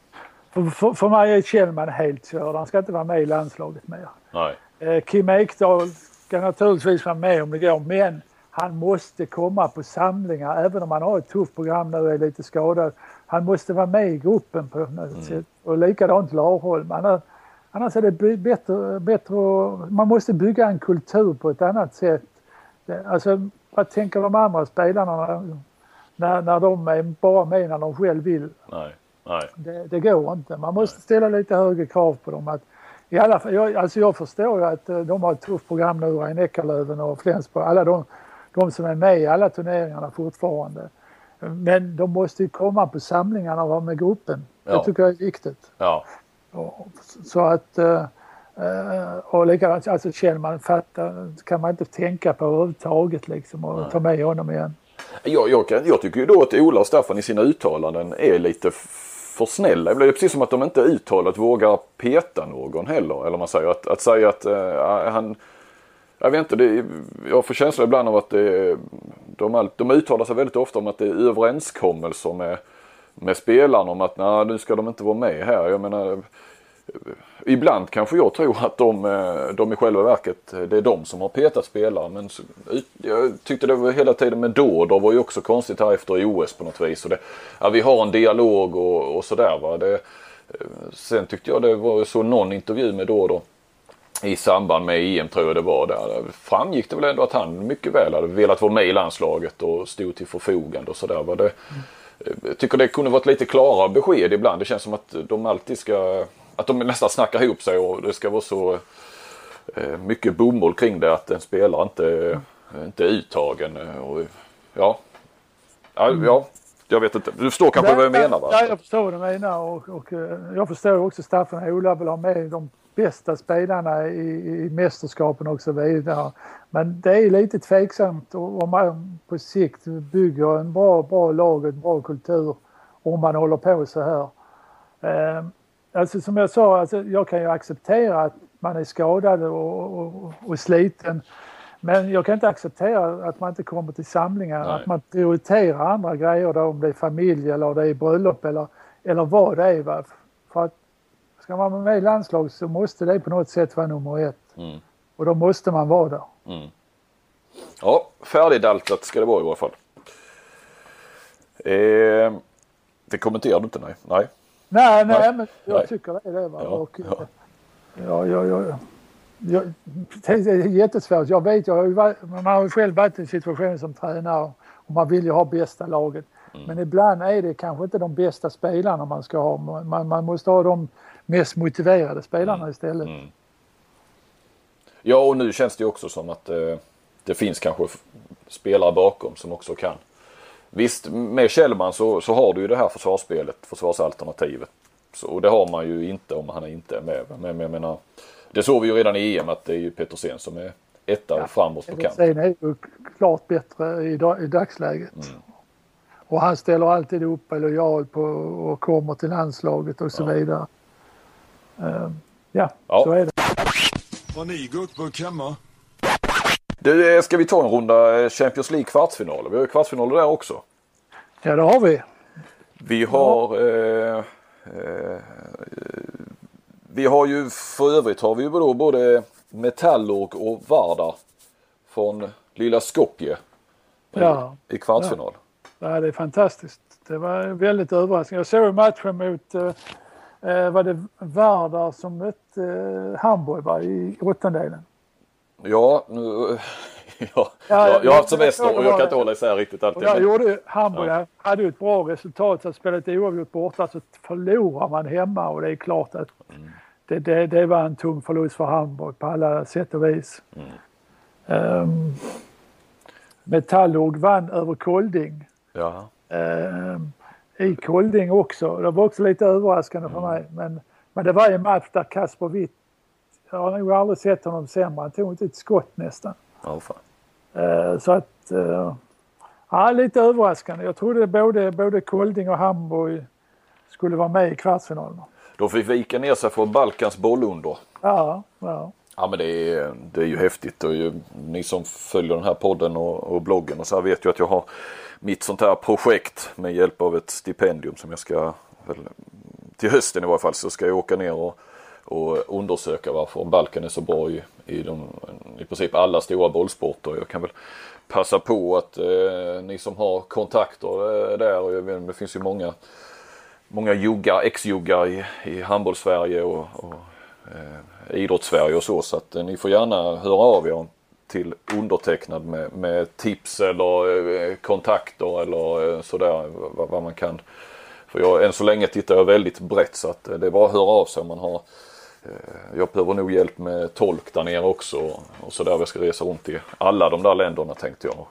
för, för, för mig är Kjellman helt körd. Han ska inte vara med i landslaget mer. Nej. Kim Ekdahl ska naturligtvis vara med om det går. Men han måste komma på samlingar även om han har ett tufft program nu och är lite skadad. Han måste vara med i gruppen på något mm. sätt. Och likadant Larholm. Annars, annars är det bättre, bättre man måste bygga en kultur på ett annat sätt. Alltså vad tänker de andra spelarna när, när de är bara med när de själv vill? Nej, nej. Det, det går inte. Man måste nej. ställa lite högre krav på dem. Att, i alla fall, jag, alltså jag förstår ju att eh, de har ett tufft program nu, Rhein Eckerlöven och Flensburg. Alla de, de som är med i alla turneringarna fortfarande. Men de måste ju komma på samlingarna och vara med gruppen. Ja. Det tycker jag är viktigt. Ja. Så att uh, och likadant, alltså Kjellman fattar, kan man inte tänka på överhuvudtaget liksom och Nej. ta med honom igen. Jag, jag, kan, jag tycker ju då att Ola och Staffan i sina uttalanden är lite för snälla. Det är precis som att de inte uttalat vågar peta någon heller. Eller man säger att, att säga att uh, han jag vet inte, det, jag får känslan ibland av att det, de, de uttalar sig väldigt ofta om att det är överenskommelser med, med spelarna om att nej, nu ska de inte vara med här. Jag menar, ibland kanske jag tror att de, eh, de i själva verket, eh, det är de som har petat spelare. Men jag tyckte det var hela tiden med Dordor var ju också konstigt här efter OS på något vis. Och det, ja, vi har en dialog och, och sådär va. Det, eh, sen tyckte jag det var så någon intervju med Dordor i samband med EM tror jag det var där. Framgick det väl ändå att han mycket väl hade velat vara med i landslaget och stod till förfogande och sådär. Jag tycker det kunde varit lite klarare besked ibland. Det känns som att de alltid ska, att de nästan snackar ihop sig och det ska vara så eh, mycket bomull kring det att en spelare inte, inte är uttagen. Och, ja. Ja, mm. ja, jag vet inte. Du förstår kanske vad jag menar va? Ja, jag förstår vad du menar och, och eh, jag förstår också Staffan och Ola vill ha med de bästa spelarna i, i mästerskapen och så vidare. Men det är lite tveksamt om man på sikt bygger en bra, bra lag och en bra kultur om man håller på så här. Alltså som jag sa, alltså, jag kan ju acceptera att man är skadad och, och, och sliten. Men jag kan inte acceptera att man inte kommer till samlingar, Nej. att man prioriterar andra grejer då om det är familj eller det är bröllop eller, eller vad det är. Va? För att ska man vara med i landslag så måste det på något sätt vara nummer ett. Mm. Och då måste man vara där. Ja, färdigdaltat ska det vara i varje fall. Eh, det kommenterar du inte nej? Nej. Nej, nej, Nej. men jag Nej. tycker det är det. Va? Ja, och, ja. ja, ja, ja, ja. Jag, det är jättesvårt. Jag vet, jag har ju varit, man har ju själv varit i en situation som tränare och man vill ju ha bästa laget. Mm. Men ibland är det kanske inte de bästa spelarna man ska ha. Man, man måste ha de mest motiverade spelarna Mm. istället. Ja, och nu känns det ju också som att eh, det finns kanske spelare bakom som också kan. Visst, med Kjellman så, så har du ju det här försvarsspelet, försvarsalternativet. Så, och det har man ju inte om han inte är med. Men, jag menar, det såg vi ju redan i EM att det är ju Petersen som är etta framåt på kant. Sen är ju klart bättre i, dag, i dagsläget. Mm. Och han ställer alltid upp är lojal på och kommer till landslaget och så vidare. Ehm, ja, Ja. så är det. Har ni gurkburk hemma? Du, eh, ska vi ta en runda eh, Champions League kvartsfinaler? Vi har ju kvartsfinaler där också. Ja, det har vi. Vi har eh, eh, Vi har ju för övrigt har vi ju då både Metallurg och Vardar från lilla Skopje Ja. i kvartsfinal. Ja, det är fantastiskt. Det var väldigt överraskande. Jag såg matchen mot eh, eh, var det Vardar som mötte eh, Hamburg va, i åttondelen. Ja, nu, (laughs) ja, Ja, jag, jag har haft jag- semester jag- och jag kan inte hålla isär riktigt alltid. där Men, gjorde ju Hamburg, hade ju ett bra resultat. Så spelat oavgjort borta så förlorar man hemma och det är klart att det, det, det var en tung förlust för Hamburg på alla sätt och vis. Um, Metallurg vann över Kolding. ja, Ehm, i Kolding också. Det var också lite överraskande för mig. Men, men det var en match där Kasper Witt, jag har nog aldrig sett honom sämre. Han tog inte ett skott nästan. ja, fan. Eh, så att, eh, ja lite överraskande. Jag trodde både, både Kolding och Hamburg skulle vara med i kvartsfinalerna. De fick vika ner sig för Balkans bollunder. Ja, ja. Ja men det är, det är ju häftigt och ju, ni som följer den här podden och, och bloggen och så här vet ju att jag har mitt sånt här projekt med hjälp av ett stipendium som jag ska, väl, till hösten i varje fall, så ska jag åka ner och, och undersöka varför Balkan är så bra i, i, de, i princip alla stora bollsporter. Jag kan väl passa på att eh, ni som har kontakter eh, där, och jag vet, det finns ju många många juggar, ex-juggar i, i handbolls-Sverige och, och eh, idrotts-Sverige och så. Så att eh, ni får gärna höra av er till undertecknad med, med tips eller eh, kontakter eller eh, sådär vad, vad man kan. För jag, än så länge tittar jag väldigt brett så att eh, det är bara att höra av sig om man har Eh, jag behöver nog hjälp med tolk där nere också och sådär. Jag ska resa runt i alla de där länderna tänkte jag.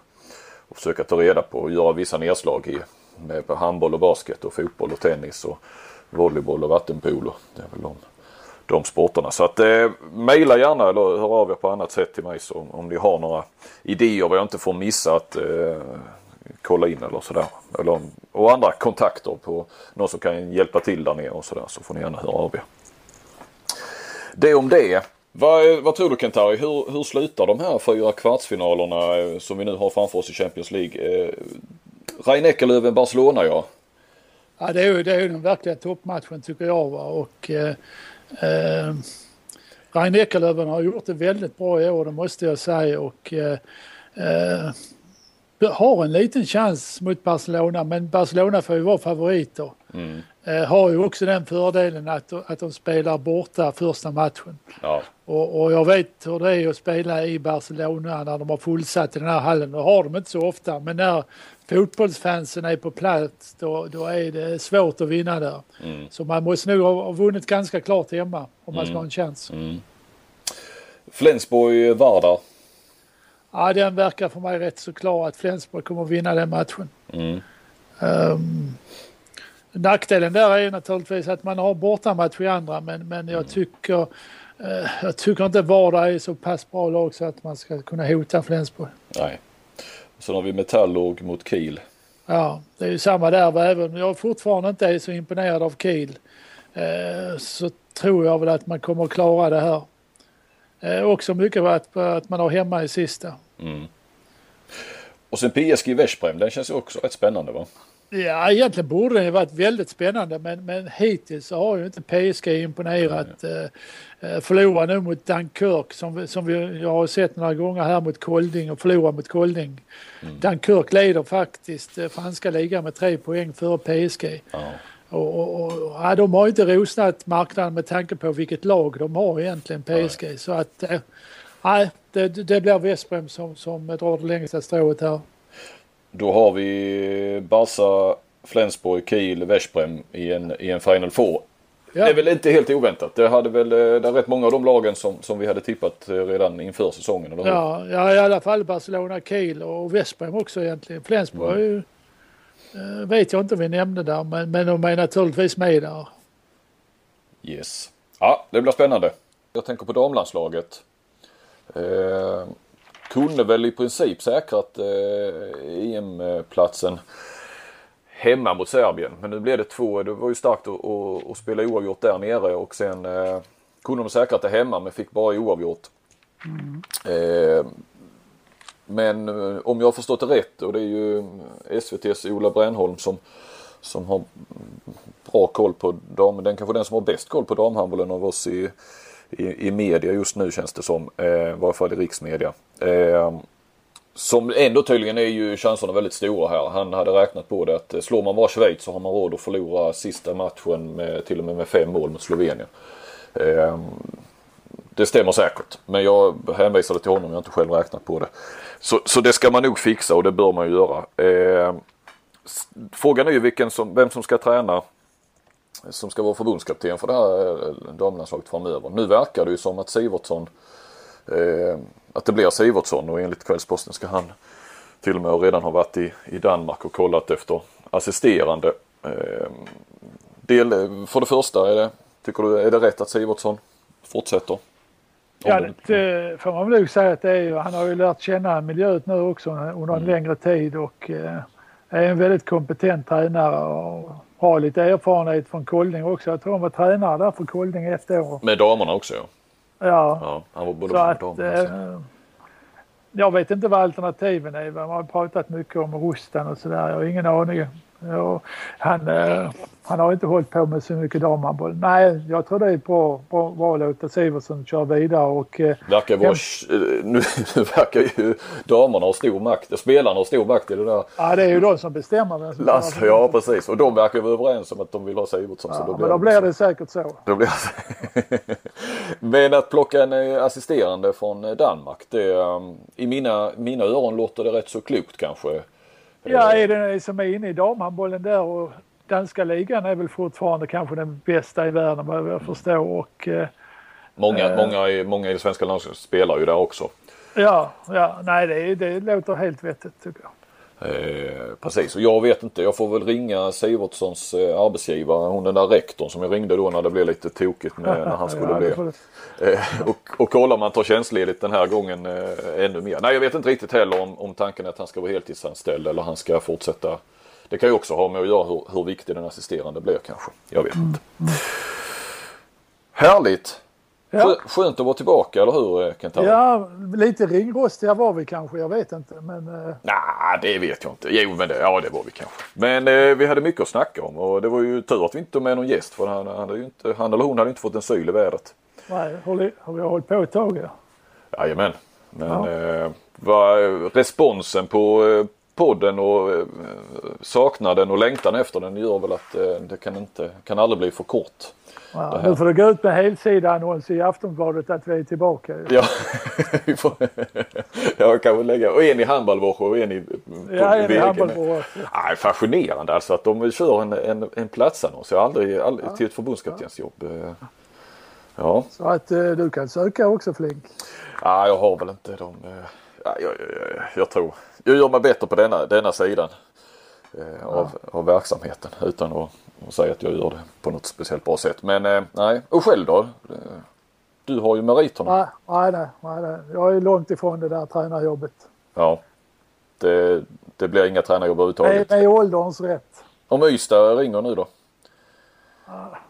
Och försöka ta reda på och göra vissa nedslag i med handboll och basket och fotboll och tennis och volleyboll och vattenpolo. Det är väl de, de sporterna. Så att eh, mejla gärna eller hör av er på annat sätt till mig så, om ni har några idéer vad jag inte får missa att eh, kolla in eller sådär. Eller, och andra kontakter på någon som kan hjälpa till där nere och sådär så får ni gärna höra av er. Det om det. Vad, vad tror du Kentari? Hur, hur slutar de här fyra kvartsfinalerna eh, som vi nu har framför oss i Champions League? Eh, Rein Eckerlöven, Barcelona ja. Ja, det är ju, det är ju den verkliga toppmatchen tycker jag. Va? Och, eh, eh, Rein Eckerlöven har gjort det väldigt bra i år, det måste jag säga. Och, eh, eh, har en liten chans mot Barcelona, men Barcelona får ju vara favoriter. Eh, har ju också den fördelen att, att de spelar borta första matchen. ja. Och, och jag vet hur det är att spela i Barcelona när de har fullsatt i den här hallen. Det har de inte så ofta, men när fotbollsfansen är på plats då, då är det svårt att vinna där. Så man måste nog ha, ha vunnit ganska klart hemma om man ska ha en chans. Flensburg, Vardar. Ja, den verkar för mig rätt så klar att Flensburg kommer att vinna den matchen. Mm. Ehm, nackdelen där är naturligtvis att man har bortamatch i andra men, men jag tycker eh, jag tycker inte Varda är så pass bra lag så att man ska kunna hota Flensburg. Nej. Sen har vi Metallurg mot Kiel. Ja, det är ju samma där. Även om jag fortfarande inte är så imponerad av Kiel eh, så tror jag väl att man kommer att klara det här. Eh, också mycket att, att man har hemma i sista. Och sen PSG Veszprem, den känns ju också rätt spännande va? Ja, egentligen borde det varit väldigt spännande men, men hittills så har ju inte PSG imponerat. Eh, eh, förlora nu mot Dunkirk som, som vi jag har sett några gånger här mot Kolding och förlora mot Kolding. Mm. Dunkirk leder faktiskt eh, franska ligan med tre poäng före PSG. Ja. Och, och, och, ja, de har inte rosnat marknaden med tanke på vilket lag de har egentligen PSG. Nej. Så att eh, nej, det, det blir Westbrem som, som drar det längsta strået här. Då har vi Barca, Flensburg, Kiel, Veszprem i en, i en Final Four. Ja. Det är väl inte helt oväntat. Det, hade väl, eh, det är rätt många av de lagen som, som vi hade tippat eh, redan inför säsongen, eller hur? Ja, ja, i alla fall Barcelona, Kiel och Veszprem också egentligen. Flensburg mm. ju, äh, vet jag inte om vi nämnde där, men, men de är naturligtvis med där. Yes. Ja, det blir spännande. Jag tänker på damlandslaget. Eh, kunde väl i princip säkrat eh, EM-platsen hemma mot Serbien. Men nu blev det två. Det var ju starkt att, att, att spela oavgjort där nere och sen eh, kunde de säkrat det hemma men fick bara oavgjort. Mm. Eh, men eh, om jag har förstått det rätt och det är ju SVTs Ola Brännholm som, som har bra koll på dam. Den kanske den som har bäst koll på damhandbollen av oss i, i, i media just nu känns det som. Eh, I varje fall i riksmedia. Eh, som ändå tydligen är ju chanserna väldigt stora här. Han hade räknat på det att eh, slår man bara Schweiz så har man råd att förlora sista matchen med, till och med med fem mål mot Slovenien. Eh, det stämmer säkert. Men jag hänvisade till honom, jag har inte själv räknat på det. Så, så det ska man nog fixa och det bör man ju göra. Eh, frågan är ju vilken som, vem som ska träna som ska vara förbundskapten för det här eh, damlandslaget framöver. Nu verkar det ju som att Sivertsson eh, att det blir Sivertsson och enligt Kvällsposten ska han till och med redan ha varit i, i Danmark och kollat efter assisterande. Eh, del, för det första, är det, tycker du är det rätt att Sivertsson fortsätter? Ja, det får man väl nog säga att det är. Han har ju lärt känna miljön nu också under en mm. längre tid och eh, är en väldigt kompetent tränare och har lite erfarenhet från Kolding också. Jag tror han var tränare där för Kolding ett år. Med damerna också ja. Ja. ja han var både att, damerna eh, Jag vet inte vad alternativen är. Man har pratat mycket om Rustan och sådär. Jag har ingen aning. Ja, han, eh, han har inte hållit på med så mycket damhandboll. Nej, jag tror det är bra, bra, bra att låta Siversen köra vidare. Och, eh, verkar vara, eh, nu, (laughs) verkar ju damerna ha stor makt, spelarna har stor makt i det där. Ja, det är ju de som bestämmer. Vem som Lass, ja, precis. Och de verkar vara överens om att de vill ha Sivertsson. Ja, så då men då blir det säkert så. Då blir (laughs) men att plocka en assisterande från Danmark, det, i mina, mina öron låter det rätt så klokt kanske. Ja, är det som är inne i damhandbollen där och danska ligan är väl fortfarande kanske den bästa i världen vad jag förstår. Och, eh, många, eh, många, många i det svenska landslaget spelar ju där också. Ja, ja nej det, det låter helt vettigt tycker jag. Eh, precis och jag vet inte, jag får väl ringa Sivertssons eh, arbetsgivare, hon den där rektorn som jag ringde då när det blev lite tokigt med, när han (laughs) skulle ja, bli. Eh, och, och kolla om han tar tjänstledigt den här gången eh, ännu mer. Nej jag vet inte riktigt heller om, om tanken är att han ska vara heltidsanställd eller han ska fortsätta. Det kan ju också ha med att göra hur, hur viktig den assisterande blir kanske. Jag vet inte. Mm. Härligt! Ja. Skönt att vara tillbaka, eller hur kent Ja, lite ringrostiga var vi kanske, jag vet inte. Men... Eh, Nej, nah, det vet jag inte. Jo, men det, ja, det var vi kanske. Men eh, vi hade mycket att snacka om och det var ju tur att vi inte tog med någon gäst för han, han, hade inte, han eller hon hade inte fått en syl i vädret. Nej, har vi hållit på ett tag ja. Jajamän. Men ja. eh, var responsen på eh, podden och eh, saknaden och längtan efter den gör väl att eh, det kan, inte, kan aldrig bli för kort. Ja, nu får du gå ut med helsida-annons i Aftonbladet att vi är tillbaka. Ja, (laughs) jag kan väl lägga och en i handbollsvård och en i Ja, en i handbollsvård. Nej, fascinerande alltså att de kör en, en, en platsannons. Jag har aldrig, aldrig ja. till ett förbundskaptensjobb. Ja. ja. Så att eh, du kan söka också Flink. Ja, jag har väl inte de. Ja, jag, jag, jag, tror. Jag gör mig bättre på denna, denna sidan eh, av, av verksamheten utan att, att säga att jag gör det på något speciellt bra sätt. Men eh, nej, och själv då? Du har ju meriterna. Nej, nej, nej, nej. jag är långt ifrån det där tränarjobbet. Ja, det, det blir inga tränarjobb överhuvudtaget. Med, med ålderns rätt. Om Ystad ringer nu då?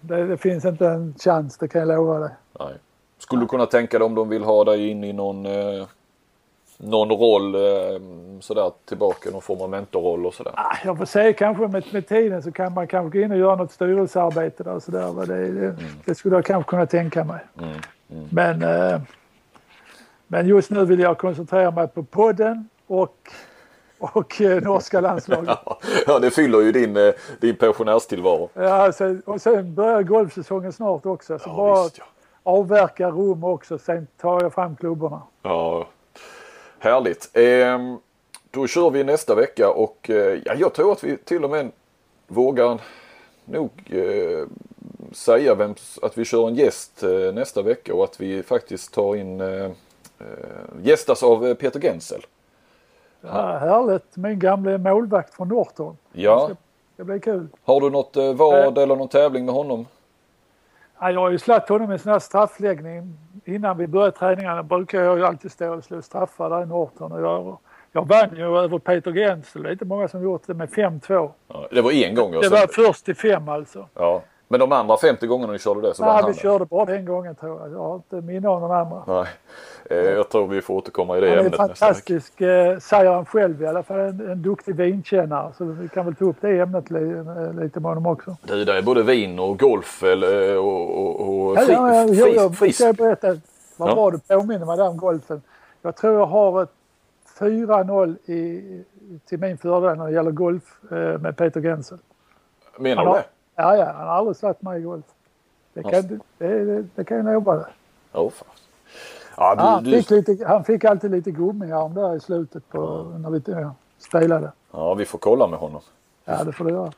Det, det, finns inte en chans, det kan jag lova dig. Nej. Skulle du kunna tänka dig om de vill ha dig in i någon eh, någon roll eh, sådär tillbaka, någon form av mentorroll och sådär? Ah, jag får se kanske med, med tiden så kan man kanske gå in och göra något styrelsearbete där och sådär. Det, det, mm. det skulle jag kanske kunna tänka mig. Mm. Mm. Men, eh, men just nu vill jag koncentrera mig på podden och och eh, norska (laughs) landslaget. ja, det fyller ju din, din pensionärstillvaro. Ja, så, och sen börjar golfsäsongen snart också. Så ja, bara visst, ja. avverka rum också, sen tar jag fram klubborna. Ja, Härligt. Eh, då kör vi nästa vecka och eh, ja, jag tror att vi till och med vågar nog eh, säga vem, att vi kör en gäst eh, nästa vecka och att vi faktiskt tar in eh, eh gästas av Peter Gensel. Ja, härligt. Min gamla målvakt från Norton. Ja. Det, det blir kul. Har du något vad eller någon tävling med honom? Ja, jag har ju slagit honom i en sån här straffläggning. Innan vi började träningarna brukar jag ju alltid stå och slå straffar där i Norton. Och jag, jag vann ju över Peter Gensel. Det är inte många som gjort det med 5-2. Ja, det var en gång? Det var först i fem alltså. Ja. Men de andra 50 gångerna ni körde det så Nej, vann vi körde bara den gången tror jag. Jag har inte minne av någon andra. Nej. Eh, jag tror vi får återkomma i det han ämnet nästa vecka. Han är fantastisk, eh, säger han själv i alla fall, en, en duktig vinkännare. Så vi kan väl ta upp det ämnet li, eh, lite med honom också. Du, det är både vin och golf eller, och, och, och ja, fri, ja, ja, fri, jag, fri, jag berätta vad ja. bra du påminner mig om golfen. Jag tror jag har ett 4-0 till min fördel när det gäller golf med Peter Gensel. Menar du det? Ja, ja, han har aldrig slagit mig i golf. Det kan, det, det, det kan jag lova dig. Oh, fan. Ja, du, han, fick lite, han fick alltid lite gummiarm där i slutet på, när vi spelade. Ja, vi får kolla med honom. Ja, det får du göra.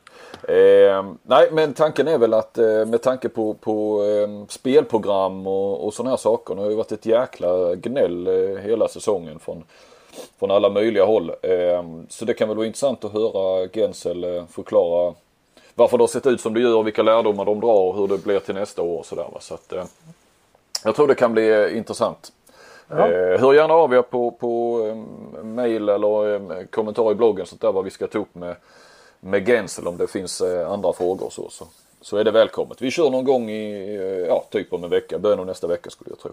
Eh, nej, men tanken är väl att eh, med tanke på, på eh, spelprogram och, och sådana här saker. Det har ju varit ett jäkla gnäll eh, hela säsongen från, från alla möjliga håll. Ehm, så det kan väl vara intressant att höra Gensel eh, förklara varför det har sett ut som det gör, vilka lärdomar de drar och hur det blir till nästa år och sådär. Så att, eh, jag tror det kan bli eh, intressant. Ja. Eh, hör gärna av er på, på eh, mail eller eh, kommentar i bloggen så där vad vi ska ta upp med, med Gensel om det finns eh, andra frågor så, så. Så är det välkommet. Vi kör någon gång i, ja typ om en vecka, början av nästa vecka skulle jag tro.